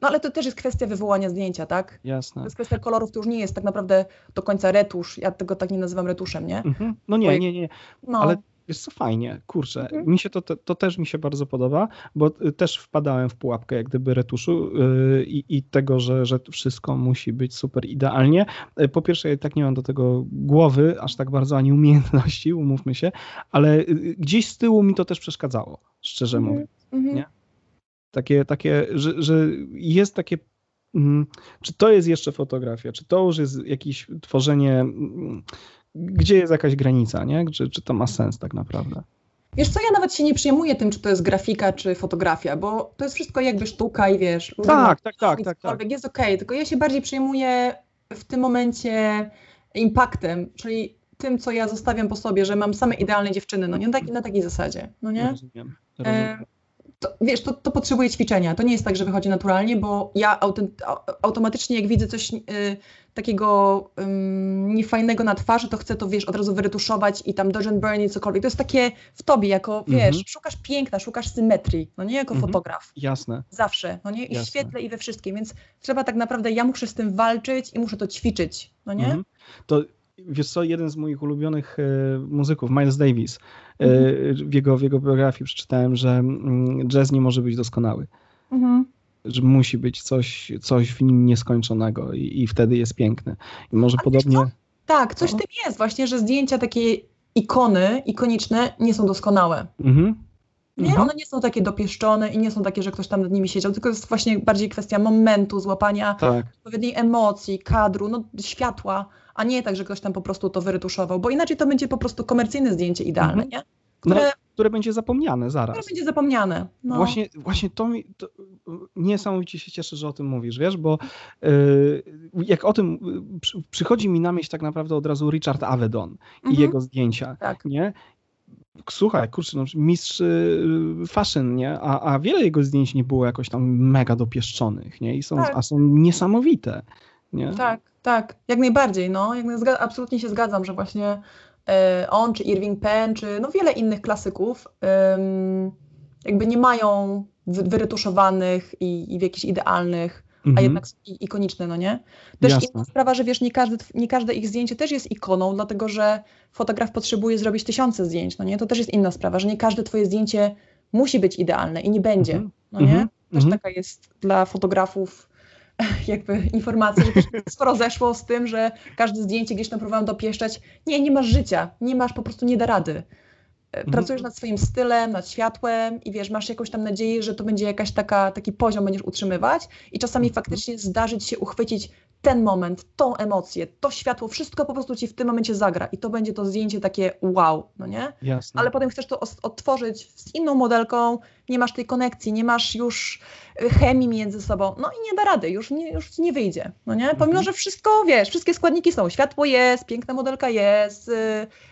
no ale to też jest kwestia wywołania zdjęcia, tak? Jasne. To jest kwestia kolorów, to już nie jest tak naprawdę do końca retusz, ja tego tak nie nazywam retuszem, nie? No nie, nie, nie, no. Wiesz co, fajnie, kurczę, mhm. mi się to, to, to, też mi się bardzo podoba, bo y, też wpadałem w pułapkę jak gdyby retuszu yy, i tego, że, że wszystko musi być super idealnie. Y, po pierwsze, ja tak nie mam do tego głowy, aż tak bardzo, ani umiejętności, umówmy się, ale y, gdzieś z tyłu mi to też przeszkadzało, szczerze mhm. mówiąc, mhm. nie? Takie, takie że, że jest takie mm, czy to jest jeszcze fotografia, czy to już jest jakieś tworzenie mm, gdzie jest jakaś granica, nie? Czy, czy to ma sens tak naprawdę? Wiesz co, ja nawet się nie przejmuję tym, czy to jest grafika, czy fotografia, bo to jest wszystko jakby sztuka i wiesz... Tak, tak, tak, tak, tak. Jest okej, okay, tylko ja się bardziej przejmuję w tym momencie impaktem, czyli tym, co ja zostawiam po sobie, że mam same idealne dziewczyny, no nie tak, na takiej zasadzie, no nie? Rozumiem. rozumiem. E, to, wiesz, to, to potrzebuje ćwiczenia. To nie jest tak, że wychodzi naturalnie, bo ja automatycznie, jak widzę coś y, takiego y, niefajnego na twarzy, to chcę to, wiesz, od razu wyretuszować i tam dodge and burn i cokolwiek. To jest takie w tobie, jako, wiesz, mhm. szukasz piękna, szukasz symetrii, no nie jako mhm. fotograf. Jasne. Zawsze, no nie? I Jasne. w świetle, i we wszystkim, więc trzeba tak naprawdę, ja muszę z tym walczyć i muszę to ćwiczyć, no nie? Mhm. To wiesz co, jeden z moich ulubionych e, muzyków, Miles Davis, e, w, jego, w jego biografii przeczytałem, że mm, jazz nie może być doskonały. Mhm. Że musi być coś, coś w nim nieskończonego i, i wtedy jest piękny. I może podobnie. Tak, coś w tym jest właśnie, że zdjęcia takie ikony, ikoniczne nie są doskonałe. Mhm. Nie, mhm. one nie są takie dopieszczone i nie są takie, że ktoś tam nad nimi siedział, tylko jest właśnie bardziej kwestia momentu, złapania tak. odpowiedniej emocji, kadru, no, światła a nie tak, że ktoś tam po prostu to wyretuszował, bo inaczej to będzie po prostu komercyjne zdjęcie idealne, mhm. nie? No, które, no, które będzie zapomniane zaraz. Które będzie zapomniane. No. Właśnie, właśnie to mi to, niesamowicie się cieszę, że o tym mówisz, wiesz, bo yy, jak o tym przy, przychodzi mi na myśl tak naprawdę od razu Richard Avedon mhm. i jego zdjęcia, tak. nie? Słuchaj, kurczę, no, mistrz y, fashion, nie? A, a wiele jego zdjęć nie było jakoś tam mega dopieszczonych, nie? I są, tak. A są niesamowite, nie? Tak, tak, jak najbardziej, no. Jak, absolutnie się zgadzam, że właśnie on, czy Irving Penn, czy no wiele innych klasyków jakby nie mają wyretuszowanych i, i w jakichś idealnych, mhm. a jednak ikoniczne, no nie? Też Jasne. inna sprawa, że wiesz, nie, każdy, nie każde ich zdjęcie też jest ikoną, dlatego że fotograf potrzebuje zrobić tysiące zdjęć, no nie? To też jest inna sprawa, że nie każde twoje zdjęcie musi być idealne i nie będzie, mhm. no nie? Mhm. Też mhm. taka jest dla fotografów [LAUGHS] jakby informację, że sporo zeszło z tym, że każde zdjęcie gdzieś tam próbowałam dopieszczać. Nie, nie masz życia, nie masz, po prostu nie da rady. E, mhm. Pracujesz nad swoim stylem, nad światłem i wiesz, masz jakąś tam nadzieję, że to będzie jakaś taka, taki poziom będziesz utrzymywać i czasami mhm. faktycznie zdarzyć się uchwycić ten moment, tą emocję, to światło, wszystko po prostu ci w tym momencie zagra i to będzie to zdjęcie takie wow, no nie? Jasne. Ale potem chcesz to odtworzyć z inną modelką, nie masz tej konekcji, nie masz już y, chemii między sobą, no i nie da rady, już nie, już nie wyjdzie, no nie? Pomimo, mhm. że wszystko, wiesz, wszystkie składniki są, światło jest, piękna modelka jest, yy,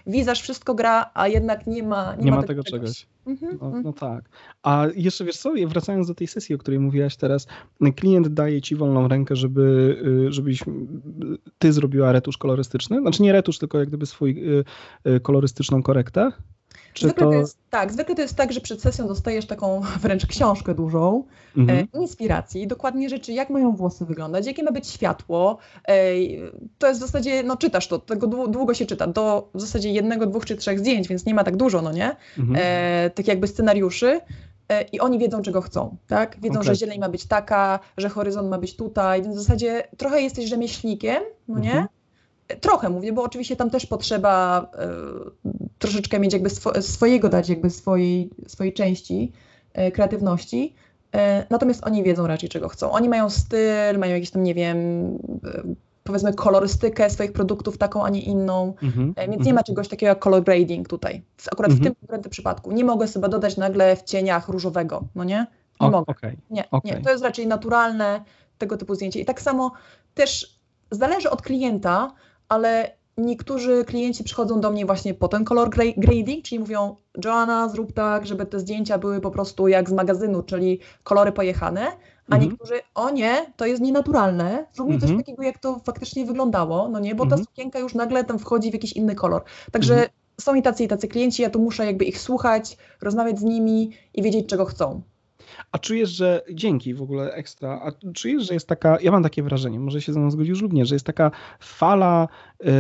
wizaż wszystko gra, a jednak nie ma Nie, nie ma, tego, tego czegoś. Mhm, no, mhm. no, tak. A jeszcze wiesz co, wracając do tej sesji, o której mówiłaś teraz, klient daje ci wolną rękę, żeby, y, żebyś ty zrobiła retusz kolorystyczny. Znaczy nie retusz, tylko jak gdyby swój y, kolorystyczną korektę. Czy zwykle to... to... jest tak, zwykle to jest tak, że przed sesją dostajesz taką [LAUGHS] wręcz książkę dużą, mhm. e, inspiracji, dokładnie rzeczy, jak mają włosy wyglądać, jakie ma być światło. E, to jest w zasadzie, no czytasz to, tego długo się czyta, do w zasadzie jednego, dwóch czy trzech zdjęć, więc nie ma tak dużo, no nie? Mhm. E, tak jakby scenariuszy. E, I oni wiedzą, czego chcą, tak? Wiedzą, okay. że zieleń ma być taka, że horyzont ma być tutaj, więc w zasadzie trochę jesteś rzemieślnikiem, no nie? Mhm Trochę mówię, bo oczywiście tam też potrzeba y, troszeczkę mieć jakby swo swojego dać jakby swojej, swojej części y, kreatywności. Y, natomiast oni wiedzą raczej czego chcą. Oni mają styl, mają jakieś tam, nie wiem, powiedzmy kolorystykę swoich produktów taką, a nie inną. Mm -hmm, więc nie -hmm. ma czegoś takiego jak color grading tutaj. Akurat mm -hmm. w mhm. tym konkretnym przypadku. Nie mogę sobie dodać nagle w cieniach różowego, no nie? Nie o, mogę. Okay, nie, okay. nie, to jest raczej naturalne tego typu zdjęcie. I tak samo też zależy od klienta, ale niektórzy klienci przychodzą do mnie właśnie po ten color grading, czyli mówią, Joanna, zrób tak, żeby te zdjęcia były po prostu jak z magazynu, czyli kolory pojechane, a mhm. niektórzy, o nie, to jest nienaturalne, zrób mi coś mhm. takiego, jak to faktycznie wyglądało, no nie, bo ta mhm. sukienka już nagle tam wchodzi w jakiś inny kolor. Także są i tacy i tacy klienci, ja tu muszę jakby ich słuchać, rozmawiać z nimi i wiedzieć, czego chcą. A czujesz, że dzięki w ogóle ekstra, a czujesz, że jest taka, ja mam takie wrażenie, może się ze mną zgodzisz nie, że jest taka fala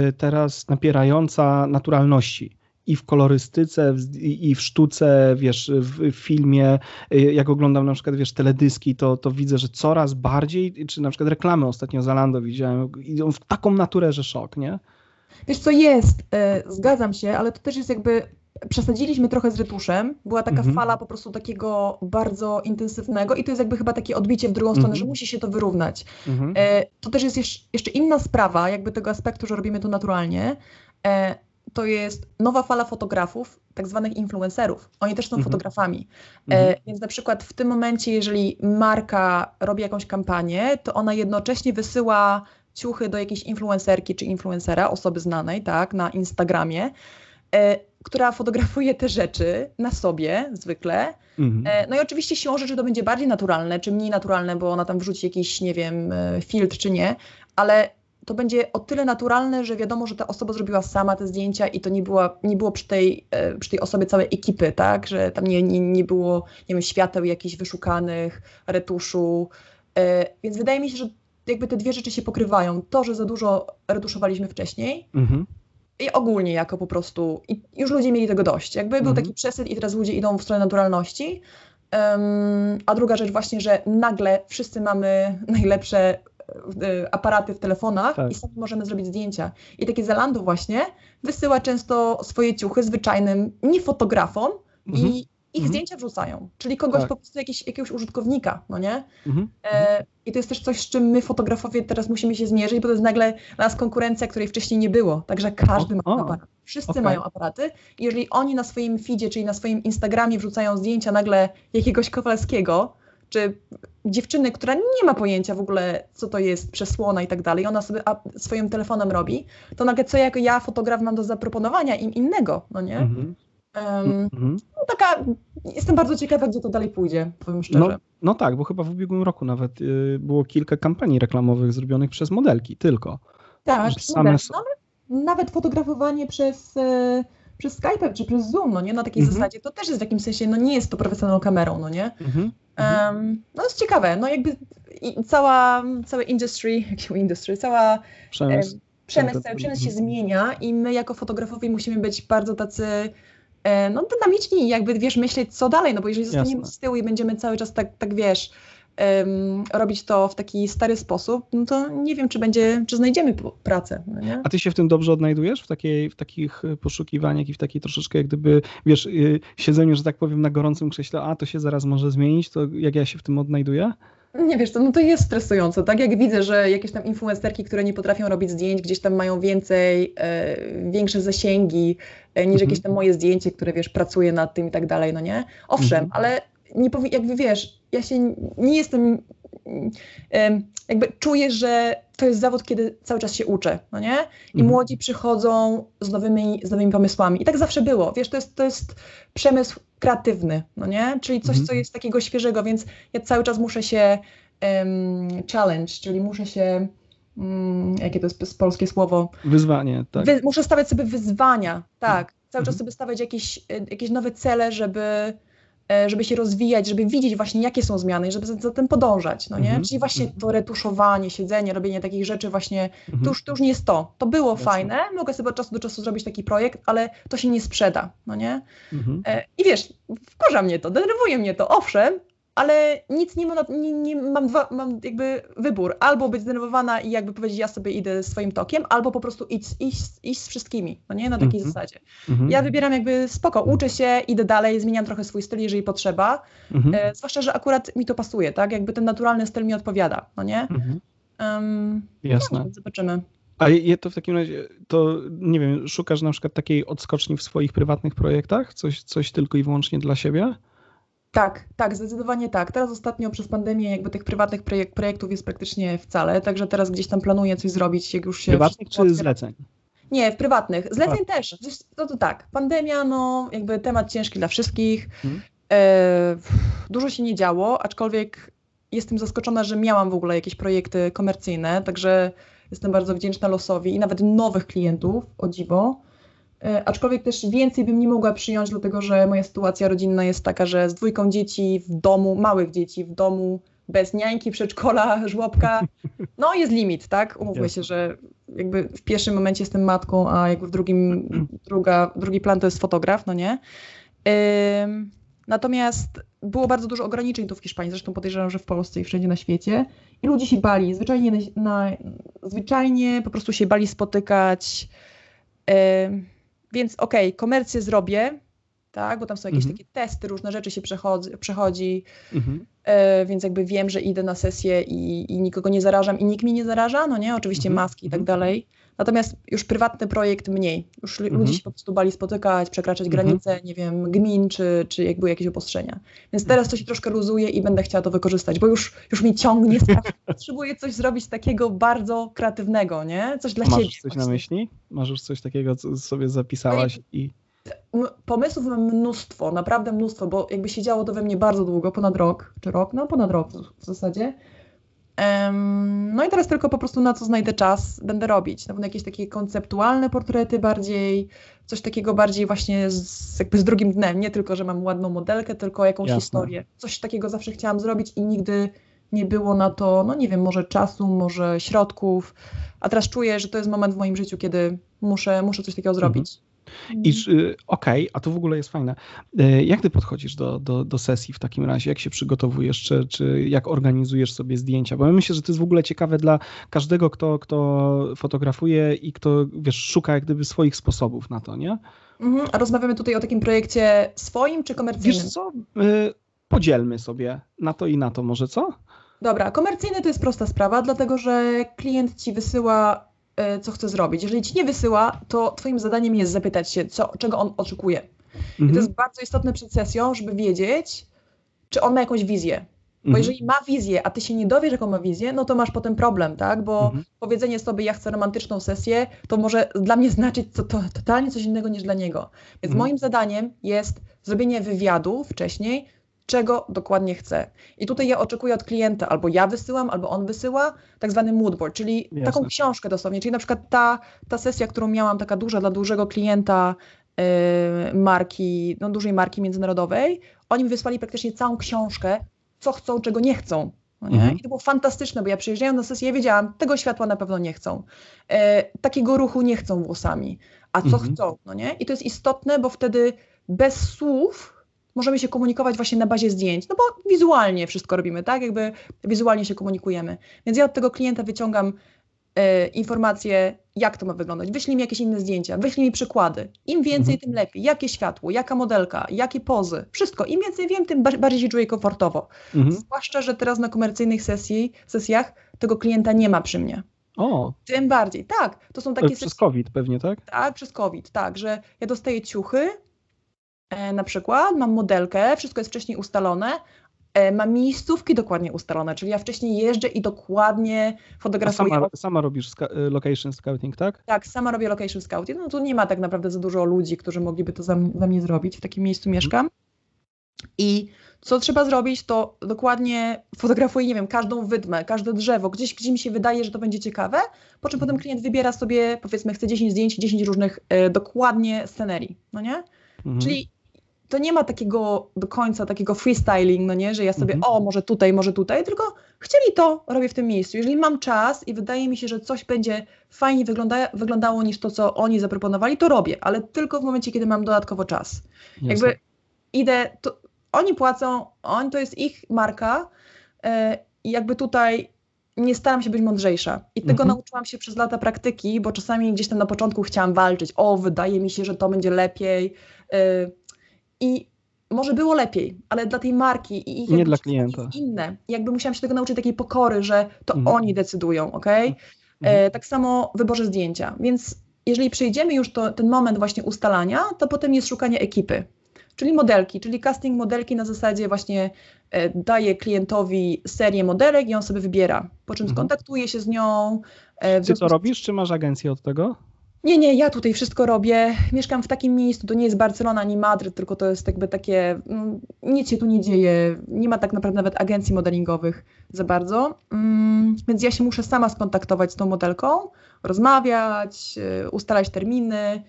y, teraz napierająca naturalności i w kolorystyce, i w sztuce, wiesz, w filmie, y, jak oglądam na przykład, wiesz, teledyski, to, to widzę, że coraz bardziej, czy na przykład reklamy ostatnio Zalando widziałem, idą w taką naturę, że szok, nie? Wiesz co, jest, e, zgadzam się, ale to też jest jakby przesadziliśmy trochę z retuszem. Była taka mhm. fala po prostu takiego bardzo intensywnego i to jest jakby chyba takie odbicie w drugą stronę, mhm. że musi się to wyrównać. Mhm. E, to też jest jeszcze inna sprawa, jakby tego aspektu, że robimy to naturalnie. E, to jest nowa fala fotografów, tak zwanych influencerów. Oni też są mhm. fotografami. E, mhm. więc na przykład w tym momencie, jeżeli marka robi jakąś kampanię, to ona jednocześnie wysyła ciuchy do jakiejś influencerki czy influencera, osoby znanej, tak, na Instagramie e, która fotografuje te rzeczy na sobie zwykle. Mhm. E, no i oczywiście siłą rzeczy to będzie bardziej naturalne, czy mniej naturalne, bo ona tam wrzuci jakiś, nie wiem, e, filtr czy nie, ale to będzie o tyle naturalne, że wiadomo, że ta osoba zrobiła sama te zdjęcia i to nie, była, nie było przy tej, e, przy tej osobie całej ekipy, tak? Że tam nie, nie, nie było, nie wiem, świateł jakichś wyszukanych, retuszu. Więc wydaje mi się, że jakby te dwie rzeczy się pokrywają. To, że za dużo retuszowaliśmy wcześniej, mhm i ogólnie jako po prostu, i już ludzie mieli tego dość. Jakby mhm. był taki przesyt i teraz ludzie idą w stronę naturalności. Um, a druga rzecz właśnie, że nagle wszyscy mamy [LAUGHS] najlepsze e, aparaty w telefonach tak. i sami możemy zrobić zdjęcia. I takie Zalando właśnie wysyła często swoje ciuchy zwyczajnym nie fotografom mhm. i ich mhm. zdjęcia wrzucają, czyli kogoś tak. po prostu jakiś, jakiegoś użytkownika, no nie? Mhm. E, I to jest też coś, z czym my fotografowie teraz musimy się zmierzyć, bo to jest nagle nas konkurencja, której wcześniej nie było, także każdy o, ma aparat. Wszyscy okay. mają aparaty i jeżeli oni na swoim feedzie, czyli na swoim Instagramie wrzucają zdjęcia nagle jakiegoś Kowalskiego, czy dziewczyny, która nie ma pojęcia w ogóle, co to jest przesłona i tak dalej, ona sobie swoim telefonem robi, to nagle co jako ja, fotograf, mam do zaproponowania im innego, no nie? Mhm. Um, taka, jestem bardzo ciekawa, gdzie to dalej pójdzie, powiem szczerze. No, no tak, bo chyba w ubiegłym roku nawet y, było kilka kampanii reklamowych zrobionych przez modelki, tylko. Tak, same... nawet, nawet fotografowanie przez, y, przez Skype czy przez Zoom, no nie, na takiej mhm. zasadzie, to też jest w jakimś sensie, no nie jest to profesjonalną kamerą, no nie. Mhm. Um, no jest ciekawe, no jakby cała, całe industry, [LAUGHS] industry, cała przemysł, przemysł, cały przemysł się zmienia i my jako fotografowie musimy być bardzo tacy E, no, dynamiczni i jakby, wiesz, myśleć co dalej, no bo jeżeli zostaniemy Jasne. z tyłu i będziemy cały czas tak, tak wiesz, um, robić to w taki stary sposób, no to nie wiem, czy będzie, czy znajdziemy pracę. No nie? A ty się w tym dobrze odnajdujesz, w, takiej, w takich poszukiwaniach i w takiej troszeczkę jak gdyby, wiesz, y, siedzeniu, że tak powiem, na gorącym krześle, a to się zaraz może zmienić, to jak ja się w tym odnajduję? Nie wiesz, to, no to jest stresujące, tak? Jak widzę, że jakieś tam influencerki, które nie potrafią robić zdjęć, gdzieś tam mają więcej, e, większe zasięgi e, niż mhm. jakieś tam moje zdjęcie, które wiesz, pracuje nad tym i tak dalej, no nie? Owszem, mhm. ale nie powi- jakby wiesz, ja się nie jestem jakby czuję, że to jest zawód, kiedy cały czas się uczę, no nie? I mhm. młodzi przychodzą z nowymi, z nowymi pomysłami. I tak zawsze było. Wiesz, to jest, to jest przemysł kreatywny, no nie? Czyli coś, mhm. co jest takiego świeżego, więc ja cały czas muszę się um, challenge, czyli muszę się um, jakie to jest polskie słowo? Wyzwanie, tak. Wy, muszę stawiać sobie wyzwania, tak. Cały czas mhm. sobie stawiać jakieś, jakieś nowe cele, żeby E, żeby się rozwijać, żeby widzieć właśnie, jakie są zmiany, żeby za, za tym podążać, no nie? Mhm. Czyli właśnie to retuszowanie, siedzenie, robienie takich rzeczy właśnie, mhm. to, już, to już nie jest to. To było Jasne. fajne, mogę sobie od czasu do czasu zrobić taki projekt, ale to się nie sprzeda, no nie? Mhm. E, I wiesz, wkurza mnie to, denerwuje mnie to, owszem, ale nic nie, ma, nie, nie mam, dwa, mam jakby wybór. Albo być zdenerwowana i jakby powiedzieć, ja sobie idę swoim tokiem, albo po prostu iść, iść, iść z wszystkimi, no nie? Na takiej mm -hmm. zasadzie. Mm -hmm. Ja wybieram jakby spoko, uczę się, idę dalej, zmieniam trochę swój styl, jeżeli potrzeba. Mm -hmm. e, zwłaszcza, że akurat mi to pasuje, tak? Jakby ten naturalny styl mi odpowiada, no nie? Um, Jasne. No, zobaczymy. A je to w takim razie, to nie wiem, szukasz na przykład takiej odskoczni w swoich prywatnych projektach? Coś, coś tylko i wyłącznie dla siebie? Tak, tak, zdecydowanie tak. Teraz ostatnio przez pandemię jakby tych prywatnych projek projektów jest praktycznie wcale, także teraz gdzieś tam planuję coś zrobić, jak już się... Prywatnych czy zleceń? Nie, w prywatnych. Zleceń też. No to tak, pandemia, no jakby temat ciężki dla wszystkich. Hmm. E, dużo się nie działo, aczkolwiek jestem zaskoczona, że miałam w ogóle jakieś projekty komercyjne, także jestem bardzo wdzięczna losowi i nawet nowych klientów, o dziwo. E, aczkolwiek też więcej bym nie mogła przyjąć, dlatego że moja sytuacja rodzinna jest taka, że z dwójką dzieci w domu, małych dzieci w domu, bez niańki, przedszkola, [LAUGHS] żłobka, no jest limit, tak? Umówmy się, że jakby w pierwszym momencie jestem matką, a jakby w drugim, [CLEARS THROAT] druga, drugi plan to jest fotograf, no nie? Natomiast było bardzo dużo ograniczeń tu w Hiszpanii, zresztą podejrzewam, że w Polsce i wszędzie na świecie. I ludzie się bali, zwyczajnie, na, na zwyczajnie po prostu się bali spotykać. Więc okej, okay, komercję zrobię, tak, bo tam są jakieś mhm. takie testy, różne rzeczy się przechodzi, przechodzi mhm. e, więc jakby wiem, że idę na sesję i, i, nikogo nie zarażam i nikt mi nie zaraża, no nie, oczywiście mhm. maski i tak mhm. dalej. Natomiast już prywatny projekt mniej. Już mhm. ludzie się po prostu bali spotykać, przekraczać mhm. granice, nie wiem, gmin, czy, czy jakby jakieś obostrzenia. Więc teraz to się troszkę luzuje i będę chciała to wykorzystać, bo już, już mi ciągnie strasznie. [LAUGHS] Potrzebuję coś zrobić takiego bardzo kreatywnego, nie? Coś dla Masz siebie. Masz coś właśnie. na myśli? Masz już coś takiego, co sobie zapisałaś i... Pomysłów mam mnóstwo, naprawdę mnóstwo, bo jakby siedziało to we mnie bardzo długo, ponad rok, czy rok, no ponad rok w zasadzie. No i teraz tylko po prostu na co znajdę czas, będę robić. Na pewno jakieś takie konceptualne portrety bardziej, coś takiego bardziej właśnie z, jakby z drugim dnem. Nie tylko, że mam ładną modelkę, tylko jakąś Jasne. historię. Coś takiego zawsze chciałam zrobić i nigdy nie było na to, no nie wiem, może czasu, może środków. A teraz czuję, że to jest moment w moim życiu, kiedy muszę, muszę coś takiego zrobić. Mhm. I y, okej, okay, a to w ogóle jest fajne. Y, jak ty podchodzisz do, do, do sesji w takim razie? Jak się przygotowujesz, czy, czy jak organizujesz sobie zdjęcia? Bo ja myślę, że to jest w ogóle ciekawe dla każdego, kto, kto fotografuje i kto, wiesz, szuka jak gdyby swoich sposobów na to, nie? Mhm. A rozmawiamy tutaj o takim projekcie swoim czy komercyjnym? Wiesz co, y, podzielmy sobie na to i na to może, co? Dobra, komercyjny to jest prosta sprawa, dlatego że klient ci wysyła E, co chce zrobić. Jeżeli ci nie wysyła, to twoim zadaniem jest zapytać się, co, czego on oczekuje. Mhm. I to mhm. jest bardzo istotne przed sesją, żeby wiedzieć, czy on ma jakąś wizję. Bo mhm. jeżeli ma wizję, a ty się nie dowiesz, jaką ma wizję, no to masz potem problem, tak? Bo mhm. powiedzenie sobie, ja chcę romantyczną sesję, to może dla mnie znaczyć to, to totalnie coś innego niż dla niego. Więc mhm. moim zadaniem jest zrobienie wywiadu wcześniej, czego dokładnie chcę. I tutaj ja oczekuję od klienta, albo ja wysyłam, albo on wysyła, tak zwany moodboard, czyli Jasne. taką książkę dosłownie, czyli na przykład ta, ta sesja, którą miałam, taka duża dla dużego klienta yy, marki, no dużej marki międzynarodowej, oni mi wysłali praktycznie całą książkę, co chcą, czego nie chcą. No nie? Mhm. I to było fantastyczne, bo ja przyjeżdżając na sesję, ja wiedziałam, tego światła na pewno nie chcą, e, takiego ruchu nie chcą włosami, a co mhm. chcą, no nie? I to jest istotne, bo wtedy bez słów możemy się komunikować właśnie na bazie zdjęć, no bo wizualnie wszystko robimy, tak? Jakby wizualnie się komunikujemy. Więc ja od tego klienta wyciągam e, informacje, jak to ma wyglądać. Wyślij mi jakieś inne zdjęcia, wyślij mi przykłady. Im więcej, mhm. tym lepiej. Jakie światło, jaka modelka, jakie pozy, wszystko. Im więcej wiem, tym bardziej się czuję komfortowo. Mhm. Zwłaszcza, że teraz na komercyjnych sesji, sesjach tego klienta nie ma przy mnie. O. Tym bardziej, tak. To są takie Przez sesje... COVID pewnie, tak? Tak, przez COVID, tak, że ja dostaję ciuchy, E, na przykład mam modelkę, wszystko jest wcześniej ustalone, e, mam miejscówki dokładnie ustalone, czyli ja wcześniej jeżdżę i dokładnie fotografuję. sama, sama robisz e, location scouting, tak? Tak, sama robię location scouting. No tu nie ma tak naprawdę za dużo ludzi, którzy mogliby to za, za mnie zrobić. W takim miejscu mieszkam. I co trzeba zrobić, to dokładnie fotografuję, nie wiem, każdą wydmę, każde drzewo, gdzieś, gdzie mi się wydaje, że to będzie ciekawe, po czym potem klient wybiera sobie, powiedzmy, chce 10 zdjęć, 10 różnych e, dokładnie scenerii, no nie? Mhm. Czyli to nie ma takiego do końca takiego freestyling, no nie, że ja sobie, mhm. o, może tutaj, może tutaj, tylko chcieli to, robię w tym miejscu. Jeżeli mam czas i wydaje mi się, że coś będzie fajnie wygląda, wyglądało niż to, co oni zaproponowali, to robię, ale tylko w momencie, kiedy mam dodatkowo czas. Jasne. Jakby idę, to, oni płacą, oni, to jest ich marka yy, i jakby tutaj nie staram się być mądrzejsza. I tego mhm. nauczyłam się przez lata praktyki, bo czasami gdzieś tam na początku chciałam walczyć. O, wydaje mi się, że to będzie lepiej. Yy, i może było lepiej, ale dla tej marki i ich nie dla klienta. inne. Jakby musiałam się tego nauczyć takiej pokory, że to mhm. oni decydują, ok? E, mhm. tak samo w wyborze zdjęcia. Więc jeżeli przejdziemy już to, ten moment właśnie ustalania, to potem jest szukanie ekipy. Czyli modelki, czyli casting modelki na zasadzie właśnie e, daje klientowi serię modelek i on sobie wybiera, po czym mhm. skontaktuje się z nią. E, Ty co robisz, czy masz agencję od tego? Nie, nie, ja tutaj wszystko robię. Mieszkam w takim miejscu, to nie jest Barcelona ani Madryt, tylko to jest jakby takie, mm, nic się tu nie dzieje, nie ma tak naprawdę nawet agencji modelingowych za bardzo, mm, więc ja się muszę sama skontaktować z tą modelką, rozmawiać, y, ustalać terminy,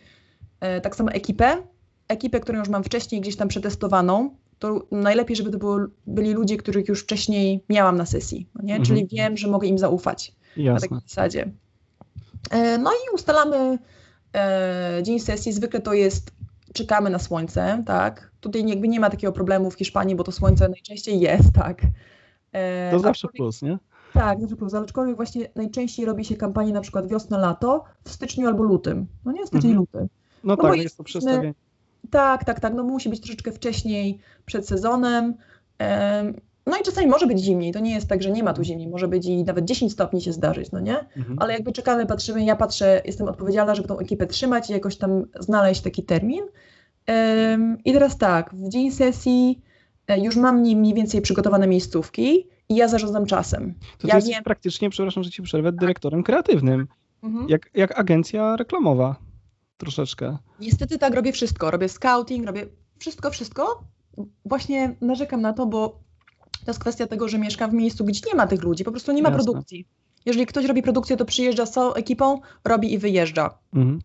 y, tak samo ekipę, ekipę, którą już mam wcześniej gdzieś tam przetestowaną, to najlepiej, żeby to było, byli ludzie, których już wcześniej miałam na sesji, no nie? Mhm. czyli wiem, że mogę im zaufać Jasne. na takiej zasadzie. E, no i ustalamy e, dzień sesji. Zwykle to jest, czekamy na słońce, tak. Tutaj jakby nie ma takiego problemu w Hiszpanii, bo to słońce najczęściej jest, tak. E, to zawsze plus, nie? Tak, zawsze plus, aczkolwiek właśnie najczęściej robi się kampanię na przykład wiosna-lato w styczniu albo lutym. No nie, styczeń, mhm. luty. No, no tak, jest to przestawienie. Tak, tak, tak. No musi być troszeczkę wcześniej przed sezonem. No i czasami może być zimniej, to nie jest tak, że nie ma tu zimniej, może być i nawet 10 stopni się zdarzyć, no nie? Mhm. Ale jakby czekamy, patrzymy, ja patrzę, jestem odpowiedzialna, żeby tą ekipę trzymać i jakoś tam znaleźć taki termin. I teraz tak, w dzień sesji e, już mam mniej więcej przygotowane miejscówki i ja zarządzam czasem. To ja jesteś wiem... praktycznie, przepraszam, że ci przerwę, tak. dyrektorem kreatywnym, mhm. jak, jak agencja reklamowa troszeczkę. Niestety tak, robię wszystko. Robię scouting, robię wszystko, wszystko. Właśnie narzekam na to, bo to jest kwestia tego, że mieszkam w miejscu, gdzie nie ma tych ludzi, po prostu nie ma Jasne. produkcji. Jeżeli ktoś robi produkcję, to przyjeżdża z całą ekipą, robi i wyjeżdża. Mhm.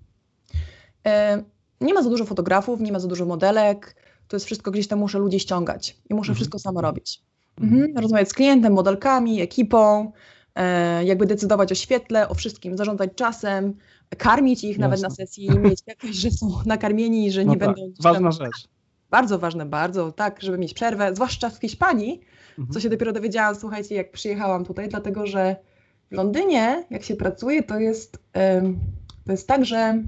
E, nie ma za dużo fotografów, nie ma za dużo modelek, to jest wszystko gdzieś tam muszę ludzi ściągać i muszę mhm. wszystko samo robić. Mhm. mhm. Rozmawiać z klientem, modelkami, ekipą, e, jakby decydować o świetle, o wszystkim, zarządzać czasem, karmić ich Jasne. nawet na sesji i mieć pewność, że są [LAUGHS] nakarmieni, że no nie tak. będą... Ważna rzecz. Bardzo ważne, bardzo, tak, żeby mieć przerwę, zwłaszcza w Hiszpanii, mhm. co się dopiero dowiedziałam, słuchajcie, jak przyjechałam tutaj, dlatego że w Londynie, jak się pracuje, to jest, to jest tak, że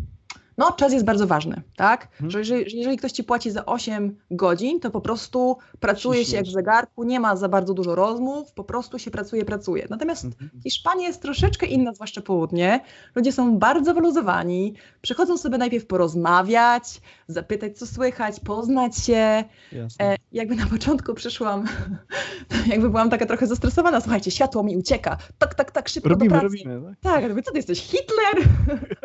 no czas jest bardzo ważny, tak? Hmm. Że jeżeli, jeżeli, ktoś ci płaci za 8 godzin, to po prostu pracuje się jak w zegarku, nie ma za bardzo dużo rozmów, po prostu się pracuje, pracuje. Natomiast hmm. Hiszpania jest troszeczkę inna, zwłaszcza południe. Ludzie są bardzo wyluzowani, przychodzą sobie najpierw porozmawiać, zapytać co słychać, poznać się. E, jakby na początku przyszłam, [LAUGHS] jakby byłam taka trochę zestresowana, słuchajcie, światło mi ucieka, tak, tak, tak, szybko robimy, do pracy. Robimy, tak, tak mówię, co ty jesteś, Hitler?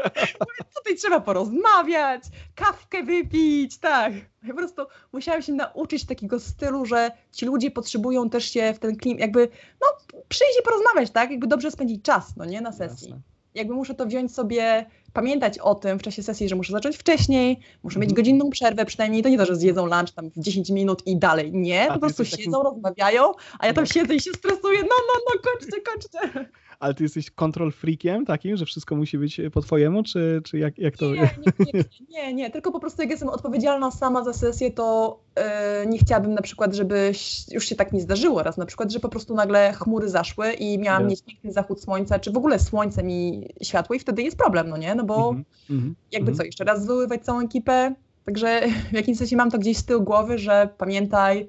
[LAUGHS] Tutaj trzeba porozmawiać porozmawiać, kawkę wypić, tak. Ja po prostu musiałam się nauczyć takiego stylu, że ci ludzie potrzebują też się w ten klimat, jakby, no, przyjść i porozmawiać, tak? Jakby dobrze spędzić czas, no nie, na sesji. Jasne. Jakby muszę to wziąć sobie, pamiętać o tym w czasie sesji, że muszę zacząć wcześniej, muszę mieć mhm. godzinną przerwę przynajmniej, to nie to, że zjedzą lunch tam w 10 minut i dalej, nie, po prostu siedzą, takim... rozmawiają, a ja tam siedzę i się stresuję, no, no, no, kończcie, kończcie ale ty jesteś control freakiem takim, że wszystko musi być po twojemu, czy, czy jak, jak to... Nie, nie, nie, nie, nie, tylko po prostu jak jestem odpowiedzialna sama za sesję, to yy, nie chciałabym na przykład, żeby już się tak nie zdarzyło raz, na przykład, że po prostu nagle chmury zaszły i miałam yes. mieć piękny zachód słońca, czy w ogóle słońce mi światło i wtedy jest problem, no nie, no bo mm -hmm, jakby mm -hmm. co, jeszcze raz zwoływać całą ekipę, także w jakimś sensie mam to gdzieś z tyłu głowy, że pamiętaj,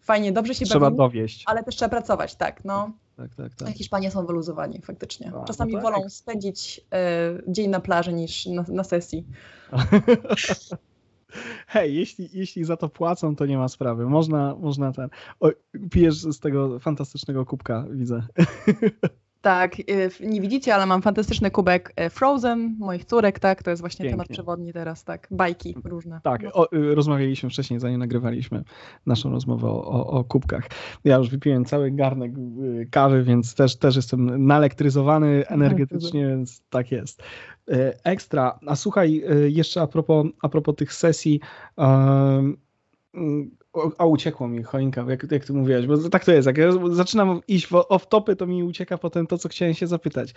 fajnie, dobrze się Trzeba dowieść. Ale też trzeba pracować, tak, no tak, tak, tak. Hiszpanie są wyluzowani faktycznie. A, Czasami no tak. wolą spędzić e, dzień na plaży niż na, na sesji. [LAUGHS] Hej, jeśli, jeśli za to płacą, to nie ma sprawy. Można, można ten. O, pijesz z tego fantastycznego kubka, widzę. [LAUGHS] Tak, y, nie widzicie, ale mam fantastyczny kubek y, Frozen, moich córek, tak, to jest właśnie Pięknie. temat przewodni teraz, tak, bajki różne. Tak, o, y, rozmawialiśmy wcześniej, zanim nagrywaliśmy naszą rozmowę o, o, kubkach. Ja już wypiłem cały garnek kawy, więc też, też jestem naelektryzowany energetycznie, więc tak jest. Ekstra. A słuchaj, jeszcze a propos, a propos tych sesji, um, a uciekło mi choinka, jak, jak ty mówiłeś, bo tak to jest, jak ja zaczynam iść off-topy, to mi ucieka potem to, co chciałem się zapytać.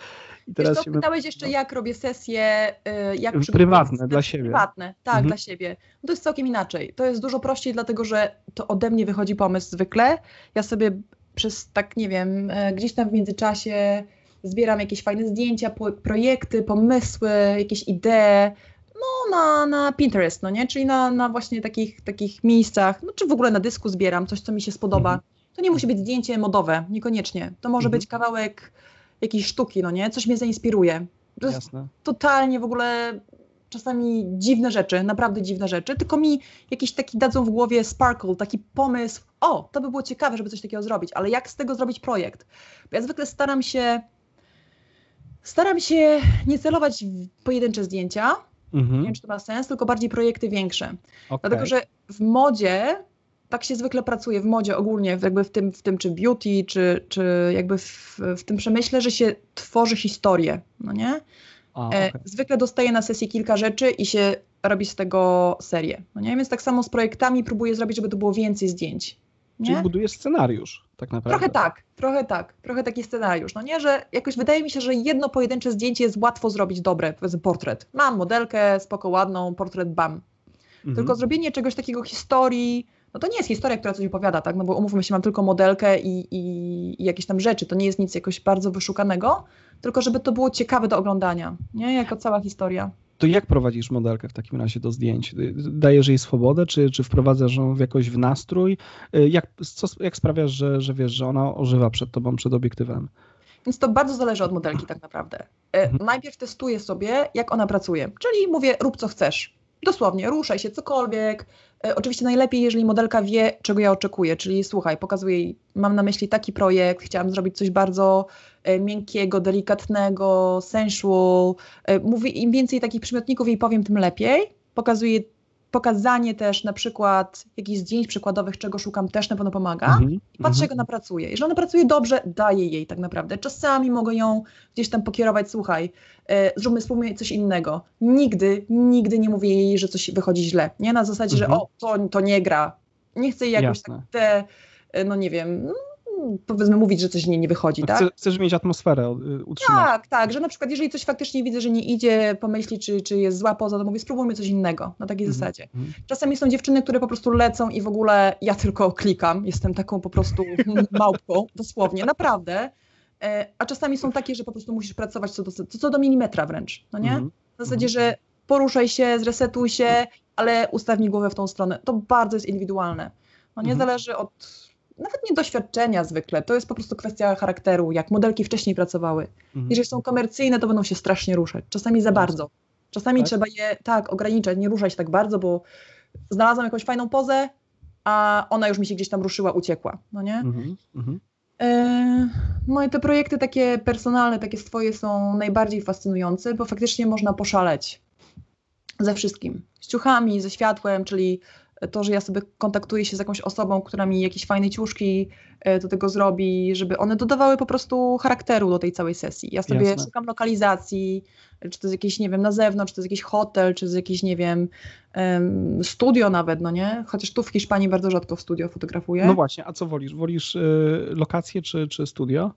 I teraz Wiesz, to pytałeś jeszcze, no. jak robię sesje, y, jak Prywatne, dla siebie. Prywatne, tak, mhm. dla siebie. No to jest całkiem inaczej. To jest dużo prościej, dlatego że to ode mnie wychodzi pomysł zwykle. Ja sobie przez tak, nie wiem, e, gdzieś tam w międzyczasie zbieram jakieś fajne zdjęcia, projekty, pomysły, jakieś idee, no, na, na Pinterest, no nie? Czyli na, na właśnie takich, takich miejscach, no czy w ogóle na dysku zbieram coś, co mi się spodoba. Mhm. To nie musi być zdjęcie modowe, niekoniecznie. To może mhm. być kawałek jakiejś sztuki, no nie? Coś mnie zainspiruje. To jest Jasne. totalnie w ogóle czasami dziwne rzeczy, naprawdę dziwne rzeczy, tylko mi jakiś taki dadzą w głowie sparkle, taki pomysł, o, to by było ciekawe, żeby coś takiego zrobić, ale jak z tego zrobić projekt? Bo ja zwykle staram się staram się nie celować w pojedyncze zdjęcia, Mhm. Nie wiem, czy to ma sens, tylko bardziej projekty większe. Okay. Dlatego, że w modzie tak się zwykle pracuje w modzie ogólnie, jakby w tym, w tym czy beauty, czy, czy jakby w, w tym przemyśle, że się tworzy historię, no nie? A, okay. e, zwykle dostaję na sesji kilka rzeczy i się robi z tego serię, no nie? Więc tak samo z projektami próbuję zrobić, żeby to było więcej zdjęć. Nie? Czyli budujesz scenariusz, tak naprawdę. Trochę tak, trochę tak, trochę taki scenariusz. No nie, że jakoś wydaje mi się, że jedno pojedyncze zdjęcie jest łatwo zrobić dobre, powiedzmy portret. Mam modelkę, spoko, ładną, portret bam. Mhm. Tylko zrobienie czegoś takiego historii, no to nie jest historia, która coś opowiada, tak? No bo umówmy się, mam tylko modelkę i, i, i, jakieś tam rzeczy. To nie jest nic jakoś bardzo wyszukanego, tylko żeby to było ciekawe do oglądania, nie? Jako cała historia. To jak prowadzisz modelkę w takim razie do zdjęć? Dajesz jej swobodę, czy, czy wprowadzasz ją w jakoś w nastrój? Jak, co, jak sprawiasz, że, że wiesz, że ona ożywa przed tobą, przed obiektywem? Więc to bardzo zależy od modelki tak naprawdę. E, mhm. Najpierw testuję sobie, jak ona pracuje, czyli mówię, rób co chcesz. Dosłownie, ruszaj się, cokolwiek. E, oczywiście najlepiej, jeżeli modelka wie, czego ja oczekuję, czyli słuchaj, pokazuję jej, mam na myśli taki projekt, chciałam zrobić coś bardzo miękkiego, delikatnego, sensual. E, mówię, im więcej takich przymiotników jej powiem, tym lepiej. Pokazuję pokazanie też na przykład jakichś zdjęć przykładowych, czego szukam, też na pewno pomaga. -hmm. I patrzę, jak ona pracuje. Jeżeli ona pracuje dobrze, daję jej tak naprawdę. Czasami mogę ją gdzieś tam pokierować, słuchaj, e, zróbmy, spróbujmy coś innego. Nigdy, nigdy nie mówię jej, że coś wychodzi źle. Nie na zasadzie, -hmm. że mhm. o, to, to nie gra. Nie chcę jej jakoś tak te, e, no nie wiem, powiedzmy mówić, że coś nie, nie wychodzi, tak? Chcesz, chcesz mieć atmosferę y, utrzymać. Tak, tak, że na przykład jeżeli coś faktycznie widzę, że nie idzie, pomyśli, czy, czy jest zła poza, to mówię, spróbujmy coś innego, na takiej mhm. zasadzie. Mhm. Czasami są dziewczyny, które po prostu lecą i w ogóle ja tylko klikam, jestem taką po prostu [LAUGHS] małpką, dosłownie, naprawdę. E, a czasami są takie, że po prostu musisz pracować co do, co do milimetra wręcz, no nie? Mhm. W zasadzie, że poruszaj się, zresetuj się, ale ustawnij głowę w tą stronę. To bardzo jest indywidualne. No nie zależy od nawet nie doświadczenia zwykle, to jest po prostu kwestia charakteru, jak modelki wcześniej pracowały. Mhm. Jeżeli są komercyjne, to będą się strasznie ruszać, czasami za bardzo. Czasami tak? trzeba je tak ograniczać, nie ruszać tak bardzo, bo znalazłam jakąś fajną pozę, a ona już mi się gdzieś tam ruszyła, uciekła, no nie? Mhm. Mhm. E, no i te projekty takie personalne, takie swoje są najbardziej fascynujące, bo faktycznie można poszaleć ze wszystkim. Z ciuchami, ze światłem, czyli to, że ja sobie kontaktuję się z jakąś osobą, która mi jakieś fajne ciuszki e, do tego zrobi, żeby one dodawały po prostu charakteru do tej całej sesji. Ja sobie Jasne. szukam lokalizacji, czy to jest jakiś, nie wiem, na zewnątrz, czy to jest jakiś hotel, czy to jest jakiś, nie wiem, studio nawet, no nie? Chociaż tu w Hiszpanii bardzo rzadko w studio fotografuję. No właśnie, a co wolisz? Wolisz y, lokację czy, czy studio?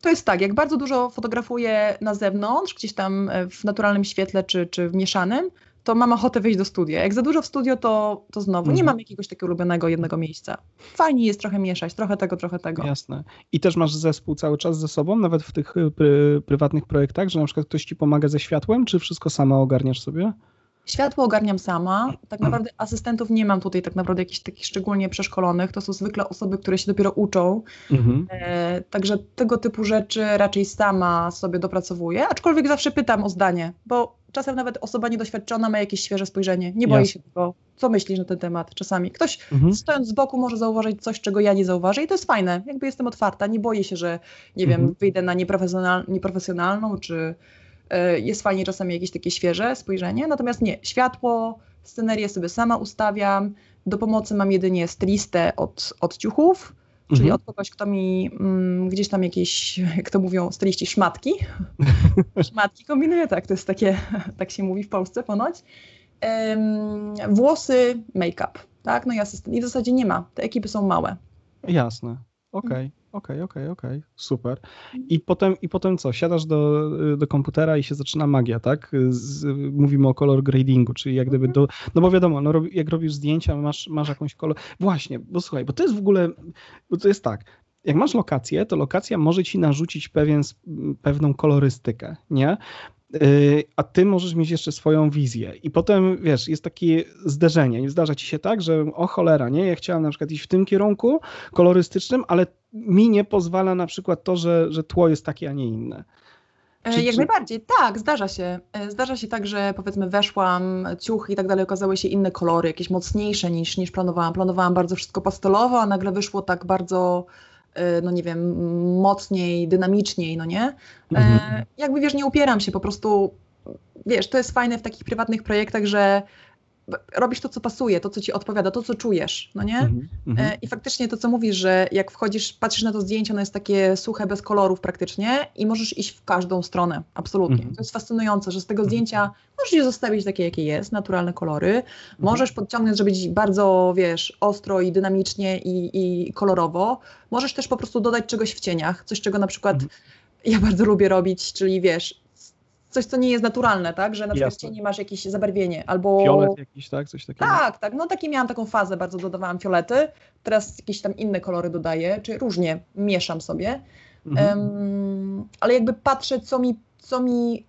To jest tak, jak bardzo dużo fotografuję na zewnątrz, gdzieś tam e, w naturalnym świetle czy, czy w mieszanym, to mam ochotę wejść do studia. Jak za dużo w studio, to, to znowu mhm. nie mam jakiegoś takiego ulubionego jednego miejsca. Fajnie jest trochę mieszać, trochę tego, trochę tego. Jasne. I też masz zespół cały czas ze sobą, nawet w tych y, pry, prywatnych projektach, że na przykład ktoś ci pomaga ze światłem, czy wszystko sama ogarniasz sobie? Światło ogarniam sama. Tak naprawdę asystentów nie mam tutaj tak naprawdę jakichś takich szczególnie przeszkolonych. To są zwykle osoby, które się dopiero uczą. Mhm. E, także tego typu rzeczy raczej sama sobie dopracowuję, aczkolwiek zawsze pytam o zdanie, bo czasem nawet osoba niedoświadczona ma jakieś świeże spojrzenie. Nie boję się tego, co myślisz na ten temat czasami. Ktoś mhm. stojąc z boku może zauważyć coś, czego ja nie zauważę i to jest fajne. Jakby jestem otwarta, nie boję się, że nie wiem, mhm. wyjdę na nieprofesjonal nieprofesjonalną, czy y, jest fajnie czasami jakieś takie świeże spojrzenie. Natomiast nie, światło, scenerię sobie sama ustawiam. Do pomocy mam jedynie stylistę od, od ciuchów, Czyli mhm. od kogoś, kto mi mm, gdzieś tam jakieś, [LAUGHS] jak to mówią styliści, szmatki. [LAUGHS] szmatki kombinuje, tak, to jest takie, [LAUGHS] tak się mówi w Polsce ponoć. Um, włosy, make-up, tak, no i asystent. I w zasadzie nie ma, te ekipy są małe. Jasne, okej. Okay. Okej, okej, okej, super. I potem, I potem co? Siadasz do, do komputera i się zaczyna magia, tak? Z, mówimy o color gradingu, czyli jak gdyby do. No bo wiadomo, no, jak robisz zdjęcia, masz, masz jakąś kolor. Właśnie, bo słuchaj, bo to jest w ogóle. Bo to jest tak. Jak masz lokację, to lokacja może ci narzucić pewien, pewną kolorystykę, nie? A ty możesz mieć jeszcze swoją wizję. I potem, wiesz, jest takie zderzenie. Zdarza ci się tak, że o cholera, nie? Ja chciałem na przykład iść w tym kierunku kolorystycznym, ale mi nie pozwala na przykład to, że, że tło jest takie, a nie inne. E, czy, Jak czy... najbardziej, tak, zdarza się. E, zdarza się tak, że powiedzmy weszłam, ciuchy i tak dalej, okazały się inne kolory, jakieś mocniejsze niż, niż planowałam. Planowałam bardzo wszystko pastelowo, a nagle wyszło tak bardzo no nie wiem, mocniej, dynamiczniej, no nie? E, mhm. jakby wiesz, nie upieram się, po prostu, wiesz, to jest fajne w takich prywatnych projektach, że robisz to, co pasuje, to, co ci odpowiada, to, co czujesz, no nie? Mm -hmm. I faktycznie to, co mówisz, że jak wchodzisz, patrzysz na to zdjęcie, ono jest takie suche, bez kolorów praktycznie i możesz iść w każdą stronę, absolutnie. Mm -hmm. To jest fascynujące, że z tego mhm. zdjęcia możesz je zostawić takie, jakie jest, naturalne kolory, mm -hmm. możesz podciągnąć, zrobić bardzo, wiesz, ostro i dynamicznie i, i kolorowo, możesz też po prostu dodać czegoś w cieniach, coś, czego na przykład mhm. ja bardzo lubię robić, czyli wiesz, coś, co nie jest naturalne, tak? Że na przykład w cieni masz jakieś zabarwienie albo... Fiolet jakiś, tak? Coś takiego? Tak, tak. No taki miałam taką fazę, bardzo dodawałam fiolety. Teraz jakieś tam inne kolory dodaję, czy różnie mieszam sobie. Mhm. Um, ale jakby patrzę, co mi, co mi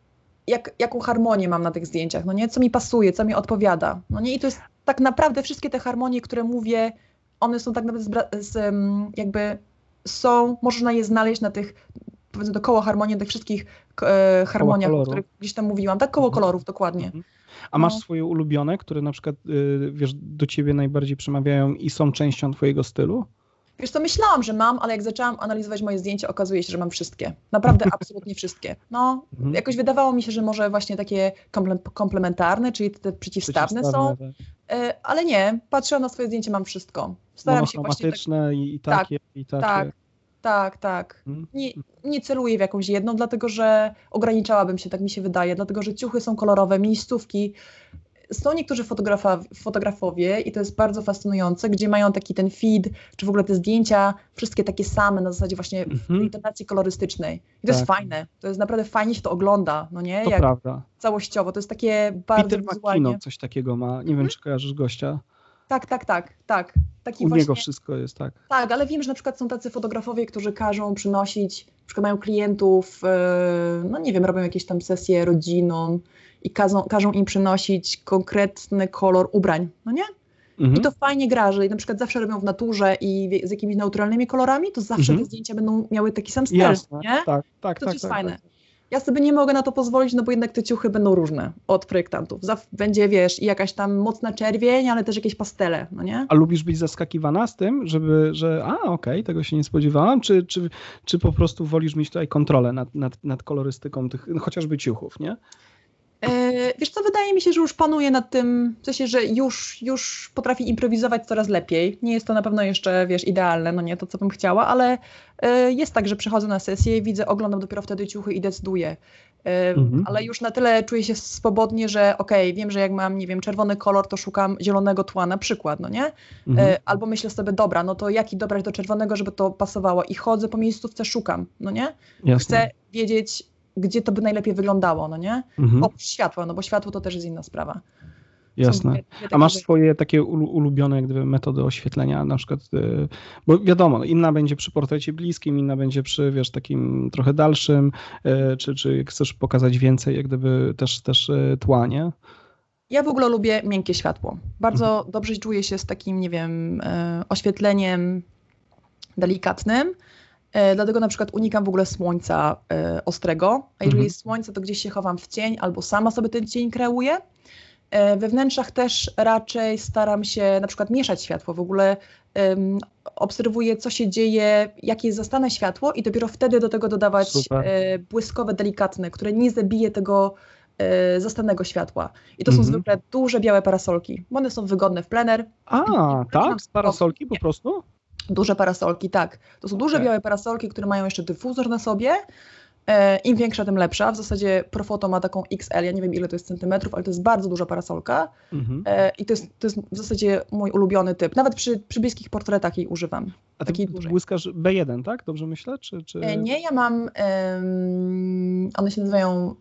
jak, jaką harmonię mam na tych zdjęciach, no nie? Co mi pasuje, co mi odpowiada, no nie? I to jest tak naprawdę wszystkie te harmonie, które mówię, one są tak naprawdę z, z, jakby są, można je znaleźć na tych powiedzmy to koło harmonii, tych wszystkich e, harmoniach, o których gdzieś tam mówiłam. Tak, koło mhm. kolorów, dokładnie. Mhm. A masz no. swoje ulubione, które na przykład, y, wiesz, do ciebie najbardziej przemawiają i są częścią twojego stylu? Wiesz co, myślałam, że mam, ale jak zaczęłam analizować moje zdjęcia, okazuje się, że mam wszystkie. Naprawdę [LAUGHS] absolutnie wszystkie. No, mhm. jakoś wydawało mi się, że może właśnie takie komplementarne, czyli te przeciwstawne, są, tak. E, ale nie, patrzę na swoje zdjęcie, mam wszystko. Staram się właśnie tak... i takie, tak, i takie. Tak, tak, tak. Mhm. Nie, nie celuję w jakąś jedną, dlatego że ograniczałabym się, tak mi się wydaje, dlatego że ciuchy są kolorowe, miejscówki. Są niektórzy fotografowie i to jest bardzo fascynujące, gdzie mają taki ten feed, czy w ogóle te zdjęcia, wszystkie takie same na zasadzie właśnie mhm. intonacji kolorystycznej. I to tak. jest fajne. To jest naprawdę fajnie się to ogląda, no nie? To Jak prawda. Całościowo. To jest takie bardzo Peter wizualnie. coś takiego ma. Nie mhm. wiem, czy kojarzysz gościa. Tak, tak, tak, tak. Taki U właśnie, niego wszystko jest tak. Tak, ale wiem, że na przykład są tacy fotografowie, którzy każą przynosić, na przykład mają klientów, yy, no nie wiem, robią jakieś tam sesje rodziną i każą, każą im przynosić konkretny kolor ubrań, no nie? Mhm. I to fajnie gra, że na przykład zawsze robią w naturze i z jakimiś naturalnymi kolorami, to zawsze mhm. te zdjęcia będą miały taki sam styl, Jasne. nie? Tak, tak, to tak. jest tak, fajne. Tak. Ja sobie nie mogę na to pozwolić, no bo jednak te ciuchy będą różne od projektantów. Będzie, wiesz, jakaś tam mocna czerwień, ale też jakieś pastele, no nie? A lubisz być zaskakiwana z tym, żeby, że a, okej, okay, tego się nie spodziewałam, czy, czy, czy po prostu wolisz mieć tutaj kontrolę nad, nad, nad kolorystyką tych, no, chociażby ciuchów, nie? E, wiesz co, wydaje mi się, że już panuje nad tym, w sensie, że już, już potrafi improwizować coraz lepiej. Nie jest to na pewno jeszcze, wiesz, idealne, no nie to, co bym chciała, ale e, jest tak, że przychodzę na sesję, widzę, oglądam dopiero wtedy ciuchy i decyduję. E, mhm. Ale już na tyle czuję się swobodnie, że okej, okay, wiem, że jak mam, nie wiem, czerwony kolor, to szukam zielonego tła na przykład, no nie? Mhm. Albo myślę sobie, dobra, no to jaki dobrać do czerwonego, żeby to pasowało i chodzę po miejscówce, szukam, no nie? Jasne. Chcę wiedzieć, gdzie to by najlepiej wyglądało, no nie? Mhm. Oprócz światła, no bo światło to też jest inna sprawa. Jasne. Dwie, dwie A masz swoje takie ulubione jak gdyby, metody oświetlenia, na przykład, y, bo wiadomo, inna będzie przy portrecie bliskim, inna będzie przy, wiesz, takim trochę dalszym, y, czy, czy chcesz pokazać więcej, jak gdyby też, też y, tła, nie? Ja w ogóle lubię miękkie światło. Bardzo mhm. dobrze czuję się z takim, nie wiem, oświetleniem delikatnym, dlatego na przykład unikam w ogóle słońca e, ostrego, a jeżeli mhm. jest słońce, to gdzieś się chowam w cień albo sama sobie ten cień kreuję. E, we wnętrzach też raczej staram się na przykład mieszać światło, w ogóle um, obserwuję, co się dzieje, jakie jest zastane światło i dopiero wtedy do tego dodawać e, błyskowe, delikatne, które nie zabije tego e, zastanego światła. I to są mhm. zwykle duże białe parasolki. One są wygodne w plener. A, tak? Parasolki po prostu? Duże parasolki, tak. To są duże białe parasolki, które mają jeszcze dyfuzor na sobie. E, Im większa, tym lepsza. W zasadzie Profoto ma taką XL, ja nie wiem ile to jest centymetrów, ale to jest bardzo duża parasolka. Mhm. E, I to jest, to jest w zasadzie mój ulubiony typ. Nawet przy, przy bliskich portretach jej używam. A ty błyskasz B1, tak? Dobrze myślę? Czy, czy... E, nie, ja mam, um, one się nazywają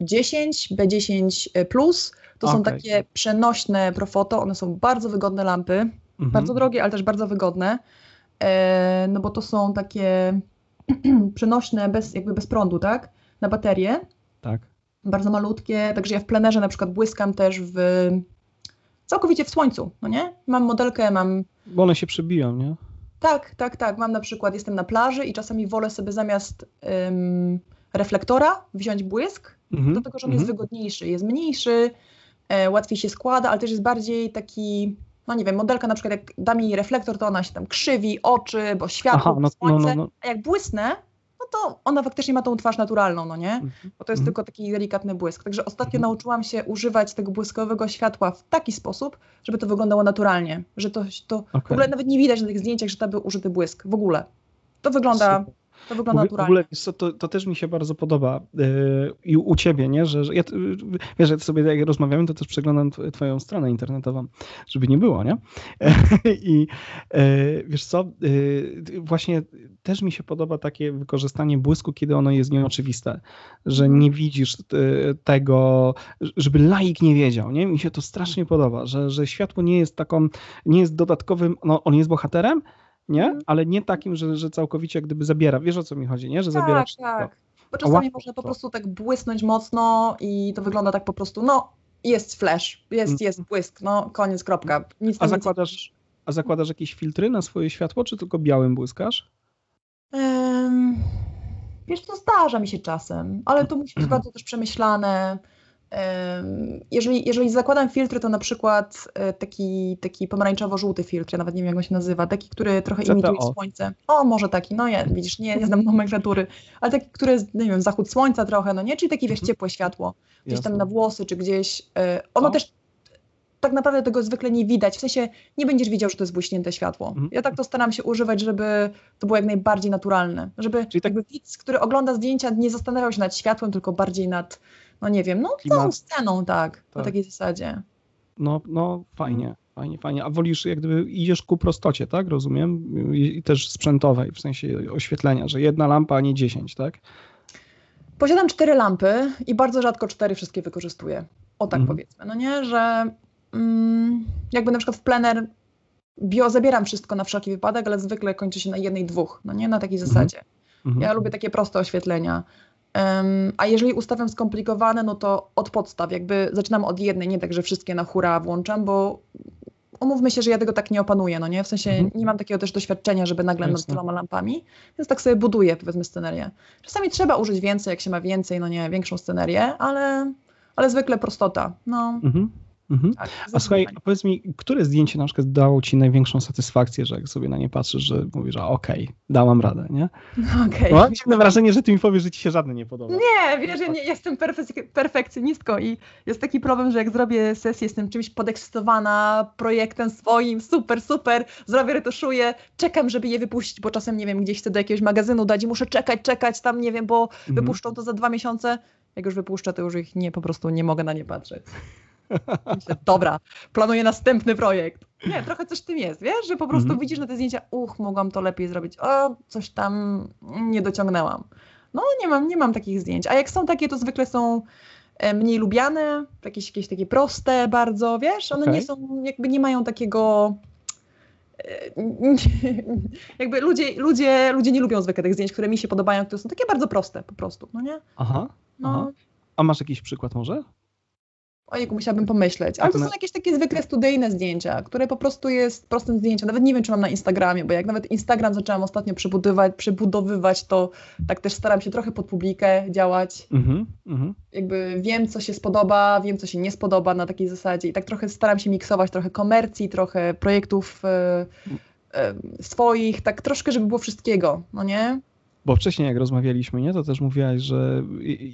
10, B10+. To okay. są takie przenośne Profoto, one są bardzo wygodne lampy. Mhm. Bardzo drogie, ale też bardzo wygodne. E, no bo to są takie [CLEARS THROAT] przenośne, bez, jakby bez prądu, tak? Na baterie. Tak. Bardzo malutkie, także ja w plenerze na przykład błyskam też w całkowicie w słońcu, no nie? Mam modelkę, mam... Bo one się przebiją, nie? Tak, tak, tak. Mam na przykład, jestem na plaży i czasami wolę sobie zamiast um, reflektora wziąć błysk, mhm. dlatego że on jest mhm. wygodniejszy, jest mniejszy, e, łatwiej się składa, ale też jest bardziej taki no nie wiem, modelka na przykład jak da mi reflektor, to ona się tam krzywi, oczy, bo światło, Aha, no, słońce, no, no, no. a jak błysnę, no to ona faktycznie ma tą twarz naturalną, no nie? Bo to jest tylko taki delikatny błysk. Także ostatnio nauczyłam się używać tego błyskowego światła w taki sposób, żeby to wyglądało naturalnie. Że to, to okay. w ogóle nawet nie widać na tych zdjęciach, że tam był użyty błysk. W ogóle. To wygląda Super. To wygląda naturalnie. W ogóle co, to, to też mi się bardzo podoba yy, i u ciebie, nie? Że, że ja, wiesz, ja sobie jak rozmawiamy, to też przeglądam twoją stronę internetową, żeby nie było, nie? [LAUGHS] I yy, wiesz co, yy, właśnie też mi się podoba takie wykorzystanie błysku, kiedy ono jest nieoczywiste, że mhm. nie widzisz tego, żeby laik nie wiedział, nie? Mi się to strasznie podoba, że, że światło nie jest taką, nie jest dodatkowym, no on jest bohaterem, nie? Mhm. Ale nie takim, że, że całkowicie gdyby zabiera. Wiesz o co mi chodzi, nie? Że tak, zabiera wszystko. Tak. Bo czasami można po prostu tak błysnąć mocno i to wygląda tak po prostu, no jest flash, jest, mm. jest błysk, no koniec, kropka. Nic a, zakładasz, a zakładasz jakieś filtry na swoje światło, czy tylko białym błyskasz? Um, wiesz, to zdarza mi się czasem, ale to musi być bardzo też przemyślane. Jeżeli, jeżeli zakładam filtry, to na przykład e, taki, taki pomarańczowo-żółty filtr, ja nawet nie wiem jak on się nazywa, taki, który trochę CTO. imituje słońce. O, może taki, no ja, widzisz, nie, nie znam nomenklatury, ale taki, który jest, nie wiem, zachód słońca trochę, no nie, czyli taki, wiesz, mhm. ciepłe światło, gdzieś tam na włosy, czy gdzieś, e, ono o. też tak naprawdę tego zwykle nie widać, w sensie nie będziesz widział, że to jest błyśnięte światło. Mhm. Ja tak to staram się używać, żeby to było jak najbardziej naturalne, żeby Czyli tak... widz, który ogląda zdjęcia, nie zastanawiał się nad światłem, tylko bardziej nad no nie wiem, no tą sceną, tak, tak, takiej zasadzie. No, no fajnie, fajnie, fajnie. A wolisz, jak gdyby idziesz ku prostocie, tak? Rozumiem? I, też sprzętowej, w sensie oświetlenia, że jedna lampa, a nie dziesięć, tak? Posiadam cztery lampy i bardzo rzadko cztery wszystkie wykorzystuję. O tak mhm. powiedzmy, no nie, że mm, jakby na przykład w plener bio zabieram wszystko na wszelki wypadek, ale zwykle kończy się na jednej, dwóch, no nie, na takiej mhm. zasadzie. Mhm. Ja lubię takie proste oświetlenia. A jeżeli ustawiam skomplikowane, no to od podstaw, jakby zaczynam od jednej, nie tak, że wszystkie na hura włączam, bo umówmy się, że ja tego tak nie opanuję, no nie? W sensie mhm. nie mam takiego też doświadczenia, żeby nagle nad tyloma lampami, więc tak sobie buduję, powiedzmy, scenerię. Czasami trzeba użyć więcej, jak się ma więcej, no nie, większą scenerię, ale, ale zwykle prostota, no. Mhm. Mhm. Tak, a słuchaj, a powiedz mi, które zdjęcie na przykład dało ci największą satysfakcję, że jak sobie na nie patrzysz, że mówisz, że okej, okay, dałam radę, nie? Okay. Mam dziwne wrażenie, że ty mi powiesz, że ci się żadne nie podoba. Nie, wiesz, ja nie, jestem perfek perfekcjonistką i jest taki problem, że jak zrobię sesję, jestem czymś podekscytowana projektem swoim, super, super, zrobię, retuszuję, czekam, żeby je wypuścić, bo czasem, nie wiem, gdzieś chcę do jakiegoś magazynu dać i muszę czekać, czekać tam, nie wiem, bo mhm. wypuszczą to za dwa miesiące. Jak już wypuszczę, to już ich nie, po prostu nie mogę na nie patrzeć. Myślę, dobra, planuję następny projekt. Nie, trochę coś w tym jest, wiesz, że po prostu mm -hmm. widzisz na te zdjęcia, uch, mogłam to lepiej zrobić, o, coś tam nie dociągnęłam. No, nie mam, nie mam takich zdjęć. A jak są takie, to zwykle są e, mniej lubiane, jakieś, jakieś takie proste bardzo, wiesz, one okay. nie są, jakby nie mają takiego e, [LAUGHS] jakby ludzie, ludzie, ludzie nie lubią zwykle tych zdjęć, które mi się podobają, które są takie bardzo proste po prostu, no nie? Aha, no. aha. A masz jakiś przykład może? Ojej, musiałabym pomyśleć. Ale to są jakieś takie zwykle studyjne zdjęcia, które po prostu jest prostym zdjęciem. Nawet nie wiem, czy mam na Instagramie, bo jak nawet Instagram zaczęłam ostatnio przebudowywać, przebudowywać to tak też staram się trochę pod publikę działać. Mm -hmm. Jakby wiem, co się spodoba, wiem, co się nie spodoba na takiej zasadzie i tak trochę staram się miksować trochę komercji, trochę projektów e, e, swoich, tak troszkę, żeby było wszystkiego, no nie? Bo wcześniej jak rozmawialiśmy, nie, to też mówiłaś, że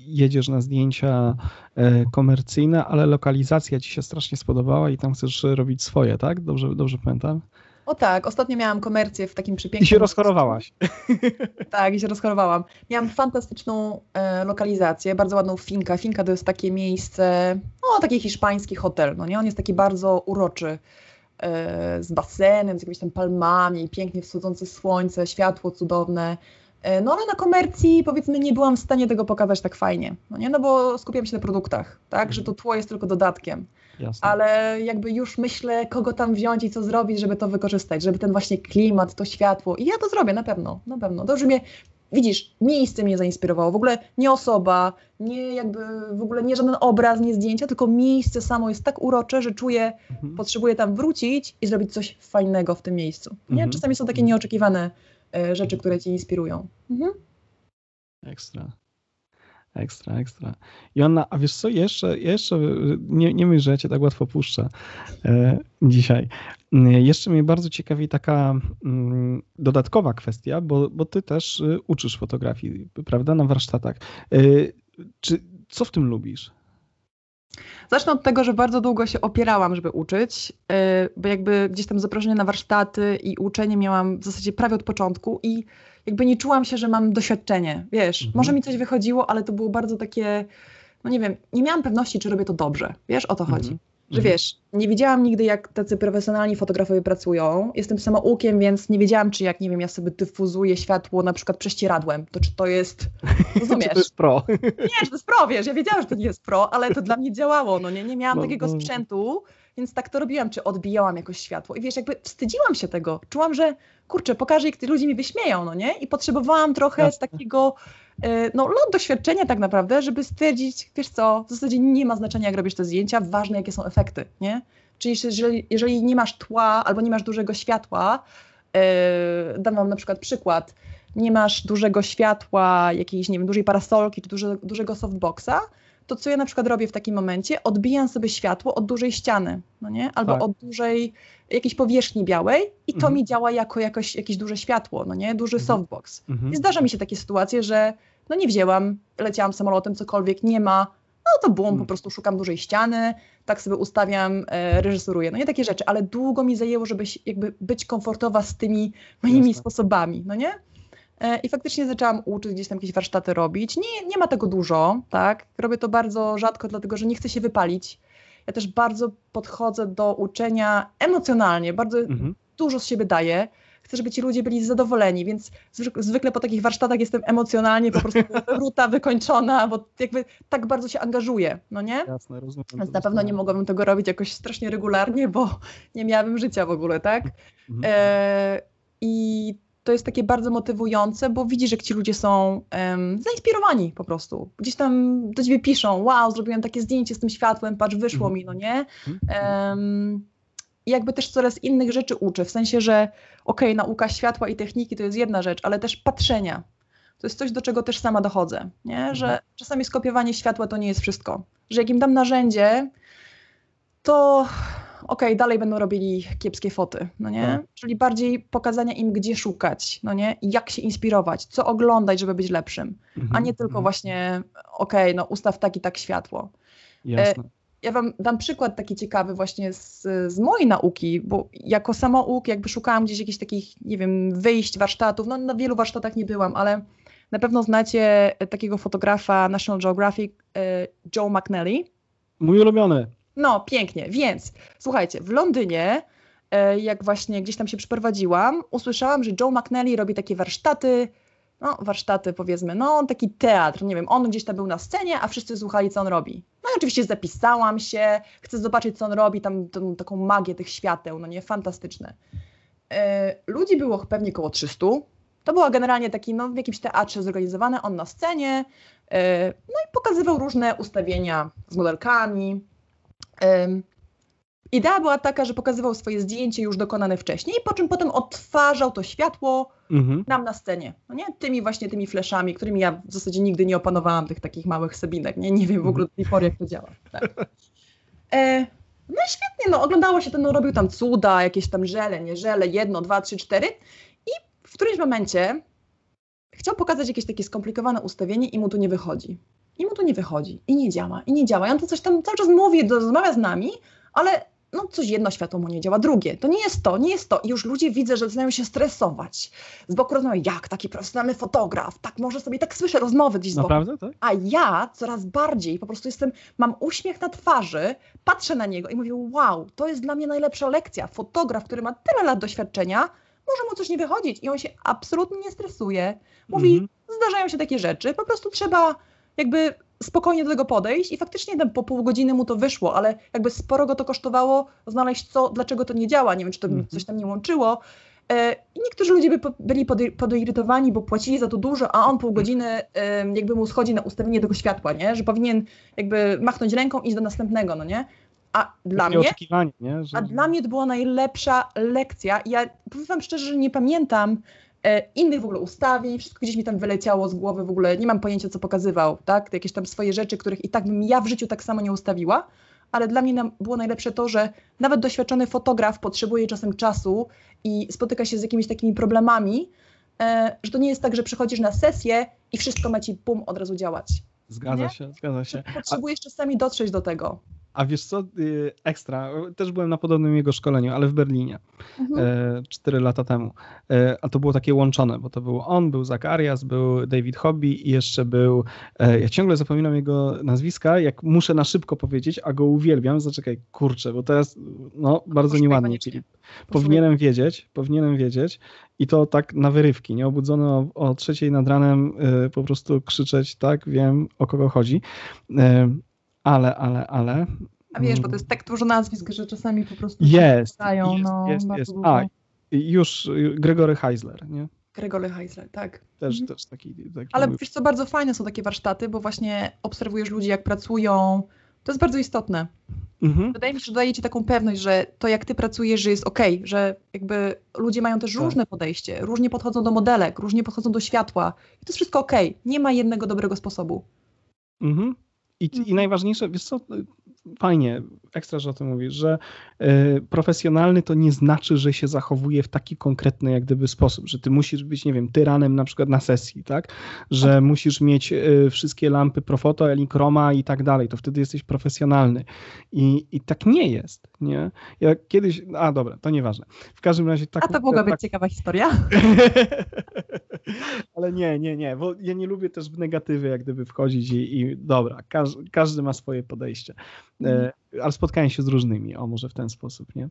jedziesz na zdjęcia e, komercyjne, ale lokalizacja ci się strasznie spodobała i tam chcesz robić swoje, tak? Dobrze, dobrze pamiętam? O tak, ostatnio miałam komercję w takim przepięknym... I się rozchorowałaś. Tak, i się rozchorowałam. Miałam fantastyczną e, lokalizację, bardzo ładną Finka. Finka to jest takie miejsce, no taki hiszpański hotel, no nie? On jest taki bardzo uroczy, e, z basenem, z jakimiś tam palmami, pięknie wschodzące słońce, światło cudowne. E, no ale na komercji powiedzmy nie byłam w stanie tego pokazać tak fajnie, no nie, no bo skupiam się na produktach, tak, że to tło jest tylko dodatkiem. Jasne. Ale jakby już myślę, kogo tam wziąć i co zrobić, żeby to wykorzystać, żeby ten właśnie klimat, to światło. I ja to zrobię na pewno, na pewno. Dobrze mnie, widzisz, miejsce mnie zainspirowało. W ogóle nie osoba, nie jakby w ogóle nie żaden obraz, nie zdjęcia, tylko miejsce samo jest tak urocze, że czuję, mhm. potrzebuję tam wrócić i zrobić coś fajnego w tym miejscu. Nie? Mhm. Czasami są takie mhm. nieoczekiwane rzeczy, które cię inspirują. Mhm. Ekstra. Ekstra, ekstra. Joanna, a wiesz co, jeszcze, jeszcze nie, nie myśl, że ja cię tak łatwo puszczę e, dzisiaj. Jeszcze mnie bardzo ciekawi taka mm, dodatkowa kwestia, bo, bo ty też y, uczysz fotografii, prawda, na warsztatach. E, czy, co w tym lubisz? Zacznę od tego, że bardzo długo się opierałam, żeby uczyć, e, bo jakby gdzieś tam zaproszenie na warsztaty i uczenie miałam w zasadzie prawie od początku i jakby nie czułam się, że mam doświadczenie. Wiesz, mhm. może mi coś wychodziło, ale to było bardzo takie, no nie wiem, nie miałam pewności, czy robię to dobrze. Wiesz, o to chodzi. Że mhm. wiesz, nie wiedziałam nigdy, jak tacy profesjonalni fotografowie pracują. Jestem samoukiem, więc nie wiedziałam, czy jak, nie wiem, ja sobie dyfuzuję światło na przykład prześcieradłem, to czy to jest, rozumiesz? [LAUGHS] czy to jest pro? [LAUGHS] Nie, to jest pro, wiesz, ja wiedziałam, że to nie jest pro, ale to dla mnie działało, no nie, nie miałam no, takiego no. sprzętu, więc tak to robiłam, czy odbijałam jakoś światło. I wiesz, jakby wstydziłam się tego. Czułam, że kurczę, pokażę, jak ludzie mi wyśmieją, no nie? I potrzebowałam trochę Jasne. takiego e, no, no, doświadczenia tak naprawdę, żeby stwierdzić, wiesz co, w zasadzie nie ma znaczenia, jak robisz te zdjęcia, ważne, jakie są efekty, nie? Czyli jeżeli, jeżeli nie masz tła albo nie masz dużego światła, yy, dam wam na przykład przykład, nie masz dużego światła, jakiejś, nie wiem, dużej parasolki czy duże, dużego softboxa, to co ja na przykład robię w takim momencie, odbijam sobie światło od dużej ściany, no nie? Albo tak. od dużej jakiejś powierzchni białej i to mhm. mi działa jako jakoś, jakieś duże światło, no nie? Duży mhm. softbox. Mhm. I zdarza mi się takie sytuacje, że no nie wzięłam, leciałam samolotem, cokolwiek nie ma, no to bum, po mhm. prostu szukam dużej ściany, tak sobie ustawiam, e, reżyseruję, no nie takie rzeczy, ale długo mi zajęło, żeby jakby być komfortowa z tymi moimi Jasne. sposobami, no nie? E, I faktycznie zaczęłam uczyć, gdzieś tam jakieś warsztaty robić. Nie, nie ma tego dużo, tak? Robię to bardzo rzadko, dlatego że nie chcę się wypalić. Ja też bardzo podchodzę do uczenia emocjonalnie, bardzo mhm. dużo z siebie daję. Chcę, żeby ci ludzie byli zadowoleni, więc zwykle po takich warsztatach jestem emocjonalnie po prostu [LAUGHS] ruta, wykończona, bo jakby tak bardzo się angażuję, no nie? Jasne, rozumiem. Więc na pewno nie mogłabym tego robić jakoś strasznie regularnie, bo nie miałabym życia w ogóle, tak? Mhm. E, I to jest takie bardzo motywujące, bo widzisz, jak ci ludzie są um, zainspirowani po prostu. Gdzieś tam do ciebie piszą, wow, zrobiłem takie zdjęcie z tym światłem, patrz, wyszło mi, no nie? Um, I jakby też coraz innych rzeczy uczę, w sensie, że okej, okay, nauka światła i techniki to jest jedna rzecz, ale też patrzenia. To jest coś, do czego też sama dochodzę, nie? Że mhm. czasami skopiowanie światła to nie jest wszystko. Że jak im dam narzędzie, to okej, okay, dalej będą robili kiepskie foty, no nie? Tak. Czyli bardziej pokazania im, gdzie szukać, no nie? Jak się inspirować, co oglądać, żeby być lepszym, mhm. a nie tylko mhm. właśnie, okej, okay, no ustaw tak i tak światło. Jasne. E, ja wam dam przykład taki ciekawy właśnie z, z mojej nauki, bo jako samouk jakby szukałam gdzieś jakichś takich, nie wiem, wyjść, warsztatów, no na wielu warsztatach nie byłam, ale na pewno znacie takiego fotografa National Geographic, e, Joe McNally. Mój ulubiony. No, pięknie. Więc słuchajcie, w Londynie, e, jak właśnie gdzieś tam się przyprowadziłam, usłyszałam, że Joe McNally robi takie warsztaty, no warsztaty powiedzmy, no taki teatr, nie wiem, on gdzieś tam był na scenie, a wszyscy słuchali, co on robi. No i oczywiście zapisałam się, chcę zobaczyć, co on robi, tam tą, taką magię tych świateł, no nie, fantastyczne. E, ludzi było pewnie około 300. To było generalnie taki, no w jakimś teatrze zorganizowane, on na scenie, e, no i pokazywał różne ustawienia z modelkami, Idea była taka, że pokazywał swoje zdjęcie już dokonane wcześniej, po czym potem odtwarzał to światło mhm. nam na scenie. No nie? Tymi właśnie tymi fleszami, którymi ja w zasadzie nigdy nie opanowałam tych takich małych sebinek. Nie, nie wiem w ogóle do tej pory, jak to działa. Tak. E, no i świetnie, no oglądało się to, no robił tam cuda, jakieś tam żele, nie żele, jedno, dwa, trzy, cztery i w którymś momencie chciał pokazać jakieś takie skomplikowane ustawienie i mu to nie wychodzi. I mu to nie wychodzi, i nie działa, i nie działa. I on to coś tam cały czas mówi, rozmawia z nami, ale no coś jedno światło mu nie działa, drugie. To nie jest to, nie jest to. I już ludzie widzę, że zaczynają się stresować. Z boku rozmawiają, jak taki profesjonalny fotograf, tak może sobie, tak słyszę rozmowy gdzieś z boku. Naprawdę, tak? A ja coraz bardziej po prostu jestem, mam uśmiech na twarzy, patrzę na niego i mówię, wow, to jest dla mnie najlepsza lekcja. Fotograf, który ma tyle lat doświadczenia, może mu coś nie wychodzić i on się absolutnie nie stresuje. Mówi, -hmm. zdarzają się takie rzeczy, po prostu trzeba jakby spokojnie do tego podejść i faktycznie tam po pół godziny mu to wyszło, ale jakby sporo go to kosztowało znaleźć co, dlaczego to nie działa, nie wiem, czy to mm -hmm. coś tam nie łączyło. E, I niektórzy ludzie by byli podeirytowani, bo płacili za to dużo, a on pół godziny jakby mu schodzi na ustawienie tego światła, nie? Że powinien jakby machnąć ręką i iść do następnego, no nie? A dla mnie, nie? Że... a dla mnie to była najlepsza lekcja. Ja powiem wam szczerze, że nie pamiętam, innych w ogóle ustawień, wszystko gdzieś mi tam wyleciało z głowy, w ogóle nie mam pojęcia, co pokazywał, tak? Jakieś tam swoje rzeczy, których i tak bym ja w życiu tak samo nie ustawiła, ale dla mnie było najlepsze to, że nawet doświadczony fotograf potrzebuje czasem czasu i spotyka się z jakimiś takimi problemami, e, że to nie jest tak, że przychodzisz na sesję i wszystko ma ci pum od razu działać. Zgadza nie? się, zgadza się. Potrzebujesz A... czasami dotrzeć do tego. A wiesz co, y, ekstra, też byłem na podobnym jego szkoleniu, ale w Berlinie, mhm. E, cztery lata temu. E, a to było takie łączone, bo to był on, był Zakarias, był David Hobby i jeszcze był, e, ja ciągle zapominam jego nazwiska, jak muszę na szybko powiedzieć, a go uwielbiam, zaczekaj, kurczę, bo teraz, no, bardzo nieładnie, Filip. Powinienem wiedzieć, powinienem wiedzieć i to tak na wyrywki, nie obudzony o, o trzeciej nad ranem po prostu krzyczeć, tak, wiem o kogo chodzi ale, ale, ale. A wiesz, bo to jest tak dużo nazwisk, że czasami po prostu jest, dają, jest, no, jest, jest. A, już Gregory Heisler, nie? Gregory Heisler, tak. Też, mhm. też taki, taki. Ale wiesz co, bardzo fajne są takie warsztaty, bo właśnie obserwujesz ludzi, jak pracują. To jest bardzo istotne. Mhm. Wydaje mi się, że daje ci taką pewność, że to jak ty pracujesz, że jest ok, że jakby ludzie mają też tak. różne podejście, różnie podchodzą do modelek, różnie podchodzą do światła i to jest wszystko ok. Nie ma jednego dobrego sposobu. Mhm. I, I mhm. najważniejsze, wiesz co, fajnie, ekstra, że o tym mówisz, że y, profesjonalny to nie znaczy, że się zachowuje w taki konkretny jak gdyby sposób, że ty musisz być, nie wiem, tyranem na przykład na sesji, tak? Że tak. musisz mieć y, wszystkie lampy Profoto, Elichroma i tak dalej, to wtedy jesteś profesjonalny. I, I tak nie jest, nie? Ja kiedyś, a dobra, to nieważne. W każdym razie tak... A to mogła tak, być ciekawa historia. [LAUGHS] [LAUGHS] Ale nie, nie, nie, bo ja nie lubię też w negatywy jak gdyby wchodzić i, i dobra, każdy, każdy ma swoje podejście. E, ale spotkałem się z różnymi, o może w ten sposób, nie?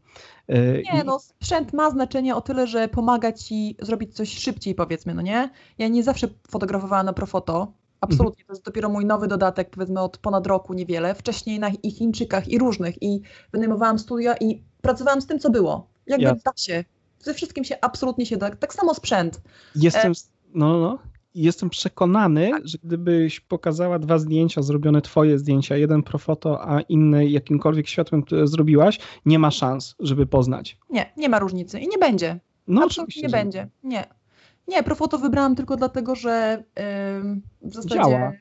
E, nie, no sprzęt ma znaczenie o tyle, że pomaga ci zrobić coś szybciej, powiedzmy, no nie? Ja nie zawsze fotografowałam na Profoto, absolutnie, to jest dopiero mój nowy dodatek, powiedzmy od ponad roku niewiele, wcześniej na i Chińczykach i różnych i wynajmowałam studia i pracowałam z tym, co było. Jakby ja. da się, ze wszystkim się absolutnie się da, tak samo sprzęt. Jestem, e... no, no. no jestem przekonany, tak. że gdybyś pokazała dwa zdjęcia, zrobione twoje zdjęcia, jeden profoto, a inny jakimkolwiek światłem, które zrobiłaś, nie ma szans, żeby poznać. Nie, nie ma różnicy i nie będzie. No Absolutnie nie będzie. Nie. Nie, profoto wybrałam tylko dlatego, że yy, w zasadzie Działa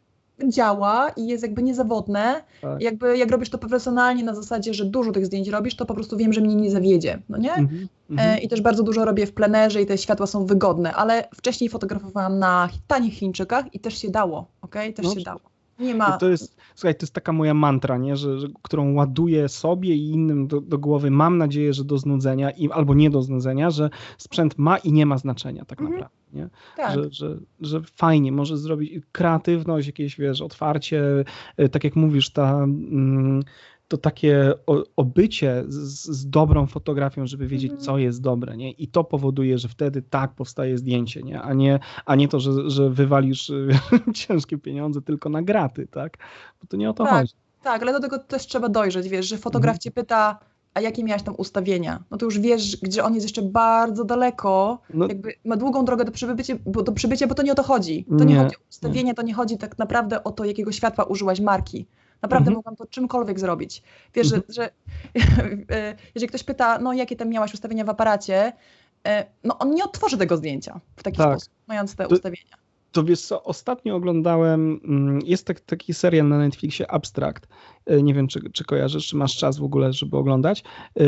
działa i jest jakby niezawodne. Tak. Jakby jak robisz to profesjonalnie na zasadzie, że dużo tych zdjęć robisz, to po prostu wiem, że mnie nie zawiedzie, no nie? -hmm. e, I też bardzo dużo robię w plenerze i te światła są wygodne, ale wcześniej fotografowałam na tanich Chińczykach i też się dało, ok? Też no, się dało. Nie ma. To jest, słuchaj, to jest taka moja mantra, nie? Że, że którą ładuję sobie i innym do, do, głowy. Mam nadzieję, że do znudzenia i, albo nie do znudzenia, że sprzęt ma i nie ma znaczenia tak mhm. naprawdę. Nie? Tak. Że, że, że fajnie może zrobić kreatywność, jakieś wiesz, otwarcie, y, tak jak mówisz, ta. Mm, to takie obycie z, z, dobrą fotografią, żeby wiedzieć, mm. co jest dobre, nie? I to powoduje, że wtedy tak powstaje zdjęcie, nie? A nie, a nie to, że, że wywalisz [LAUGHS] ciężkie pieniądze tylko na graty, tak? Bo to nie o to tak, chodzi. Tak, ale do tego też trzeba dojrzeć, wiesz, że fotograf mm. cię pyta, a jakie miałeś tam ustawienia? No to już wiesz, gdzie on jest jeszcze bardzo daleko, no. jakby ma długą drogę do przybycia, bo, do przybycia, bo to nie o to chodzi. To nie, nie chodzi o ustawienie, nie. to nie chodzi tak naprawdę o to, jakiego światła użyłaś marki. Naprawdę mhm. mogłam to czymkolwiek zrobić. Wiesz, mhm. że, że [LAUGHS] jeżeli ktoś pyta, no jakie tam miałaś ustawienia w aparacie, e, no on nie otworzy tego zdjęcia w taki tak. sposób, mając te to, ustawienia. To wiesz co, ostatnio oglądałem, mm, jest tak, taki serial na Netflixie Abstract, e, nie wiem czy, czy kojarzysz, czy masz czas w ogóle, żeby oglądać. E,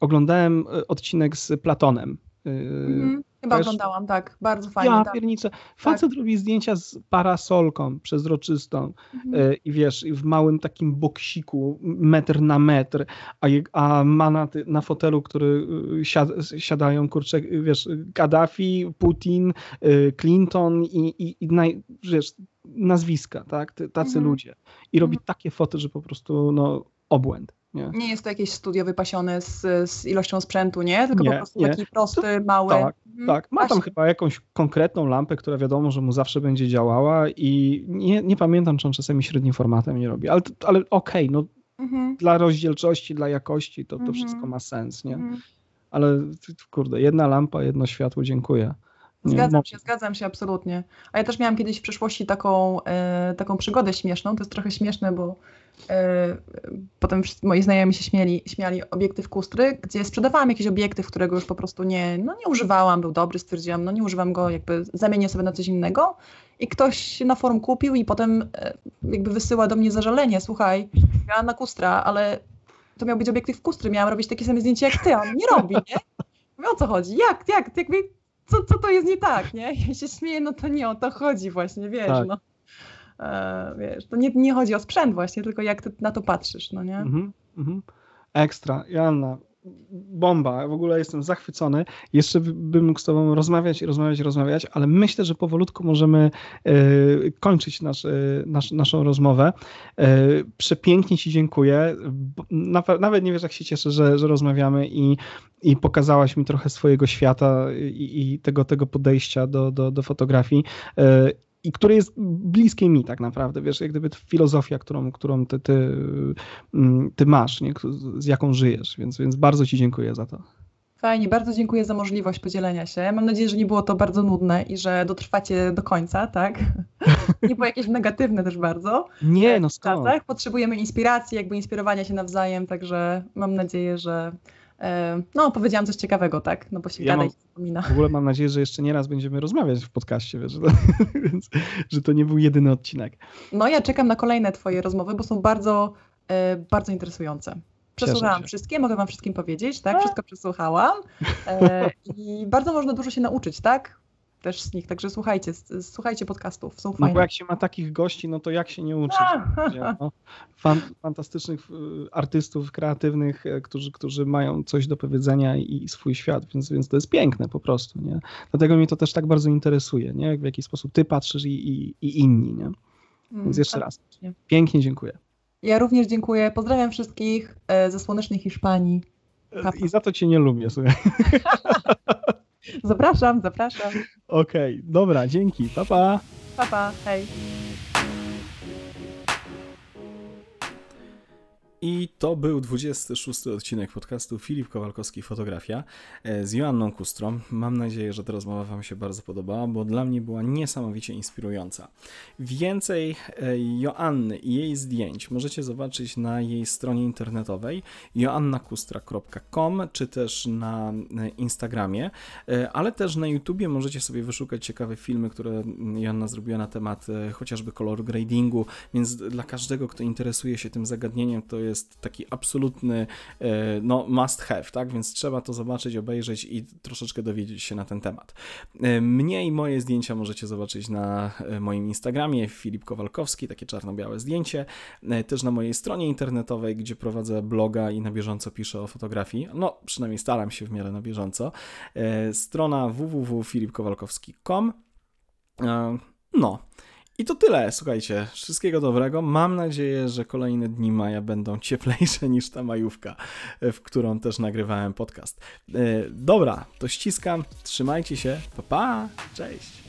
oglądałem odcinek z Platonem. Mhm. Chyba oglądałam, tak, bardzo fajnie. Ja tak. piernicę. Facet tak. robi zdjęcia z parasolką przezroczystą mhm. E, i wiesz, w małym takim boksiku, metr na metr, a, a ma na, na fotelu, który y, siad, siadają, kurczę, wiesz, Gaddafi, Putin, y, Clinton i, i, i naj, wiesz, nazwiska, tak, tacy mhm. ludzie. I robi mhm. takie foty, że po prostu, no, obłęd. Nie. nie jest to jakieś studio wypasione z, z ilością sprzętu, nie? Tylko nie, po prostu nie. taki prosty, mały. Tak, mhm. tak. Ma tam chyba jakąś konkretną lampę, która wiadomo, że mu zawsze będzie działała i nie, nie pamiętam, czy on czasami średnim formatem nie robi, ale, ale okej, okay, no mhm. dla rozdzielczości, dla jakości to, to mhm. wszystko ma sens, nie? Mhm. Ale kurde, jedna lampa, jedno światło, dziękuję. Zgadzam się, zgadzam się absolutnie. A ja też miałam kiedyś w przeszłości taką, e, taką przygodę śmieszną. To jest trochę śmieszne, bo e, potem moi znajomi się śmieli, śmiali obiektyw kustry, gdzie sprzedawałam jakiś obiektyw, którego już po prostu nie, no nie używałam, był dobry, stwierdziłam, no nie używam go, jakby zamienię sobie na coś innego. I ktoś na forum kupił i potem e, jakby wysyła do mnie zażalenie, słuchaj, na kustra, ale to miał być obiektyw kustry, miałam robić takie same zdjęcie jak ty, a on nie robi, nie? Mówię, o co chodzi? Jak, jak, jakby co, co to jest nie tak, nie? Ja się śmieję, no to nie o to chodzi właśnie, wiesz, tak. no. E, wiesz, to nie, nie chodzi o sprzęt właśnie, tylko jak ty na to patrzysz, no nie? Mhm, mhm. Ekstra. Joanna, bomba, w ogóle jestem zachwycony. Jeszcze bym mógł z Tobą rozmawiać, rozmawiać, rozmawiać, ale myślę, że powolutku możemy e, kończyć nasz, e, nasz, naszą rozmowę. E, przepięknie Ci dziękuję. Nawet nie wiesz, jak się cieszę, że, że rozmawiamy i, i pokazałaś mi trochę swojego świata i, i tego, tego podejścia do, do, do fotografii i które jest bliskie mi tak naprawdę, wiesz, jak gdyby filozofia, którą, którą ty, ty, mm, ty masz, nie? z jaką żyjesz, więc, więc bardzo ci dziękuję za to. Fajnie, bardzo dziękuję za możliwość podzielenia się. Mam nadzieję, że nie było to bardzo nudne i że dotrwacie do końca, tak? [LAUGHS] nie było jakieś negatywne też bardzo. Nie, no skąd? Potrzebujemy inspiracji, jakby inspirowania się nawzajem, także mam nadzieję, że E, no, powiedziałam coś ciekawego, tak? No bo się ja gada i zapomina. W ogóle mam nadzieję, że jeszcze nie raz będziemy rozmawiać w podcaście, wiesz, [LAUGHS] więc, że to nie był jedyny odcinek. No, ja czekam na kolejne twoje rozmowy, bo są bardzo, e, bardzo interesujące. Przesłuchałam wszystkie, mogę wam wszystkim powiedzieć, tak? Wszystko przesłuchałam e, i bardzo można dużo się nauczyć, tak? Też z nich, także słuchajcie, słuchajcie podcastów, są fajne. No bo jak się ma takich gości, no to jak się nie uczyć? No, fan, fantastycznych y, artystów kreatywnych, e, którzy, którzy mają coś do powiedzenia i, swój świat, więc, więc to jest piękne po prostu, nie? Dlatego mnie to też tak bardzo interesuje, nie? W jaki sposób ty patrzysz i, i, i inni, nie? Więc mm, jeszcze raz, pięknie dziękuję. Ja również dziękuję, pozdrawiam wszystkich e, ze słonecznej Hiszpanii. Papa. I za to cię nie lubię, słuchaj. [LAUGHS] Zapraszam, zapraszam. Okej, okay, dobra, dzięki. Pa, pa. Pa, pa, hej. I to był 26 odcinek podcastu Filip Kowalkowski Fotografia e, z Joanną Kustrą. Mam nadzieję, że ta rozmowa Wam się bardzo podobała, bo dla mnie była niesamowicie inspirująca. Więcej e, Joanny i jej zdjęć możecie zobaczyć na jej stronie internetowej joannakustra.com czy też na e, Instagramie, ale też na YouTubie możecie sobie wyszukać ciekawe filmy, które Joanna zrobiła na temat chociażby kolor gradingu, więc dla każdego, kto interesuje się tym zagadnieniem, to jest jest taki absolutny e, no, must have, tak? Więc trzeba to zobaczyć, obejrzeć i troszeczkę dowiedzieć się na ten temat. E, mnie i moje zdjęcia możecie zobaczyć na e, moim Instagramie Filip Kowalkowski, takie czarno-białe zdjęcie, też na mojej stronie internetowej, gdzie prowadzę bloga i na bieżąco piszę o fotografii. No, przynajmniej staram się w miarę na bieżąco. Strona www.filipkowalkowski.com no, i to tyle, słuchajcie. Wszystkiego dobrego. Mam nadzieję, że kolejne dni maja będą [LAUGHS] cieplejsze niż ta majówka, w którą też nagrywałem podcast. E, dobra, to ściskam. Trzymajcie się. Pa, pa. Cześć.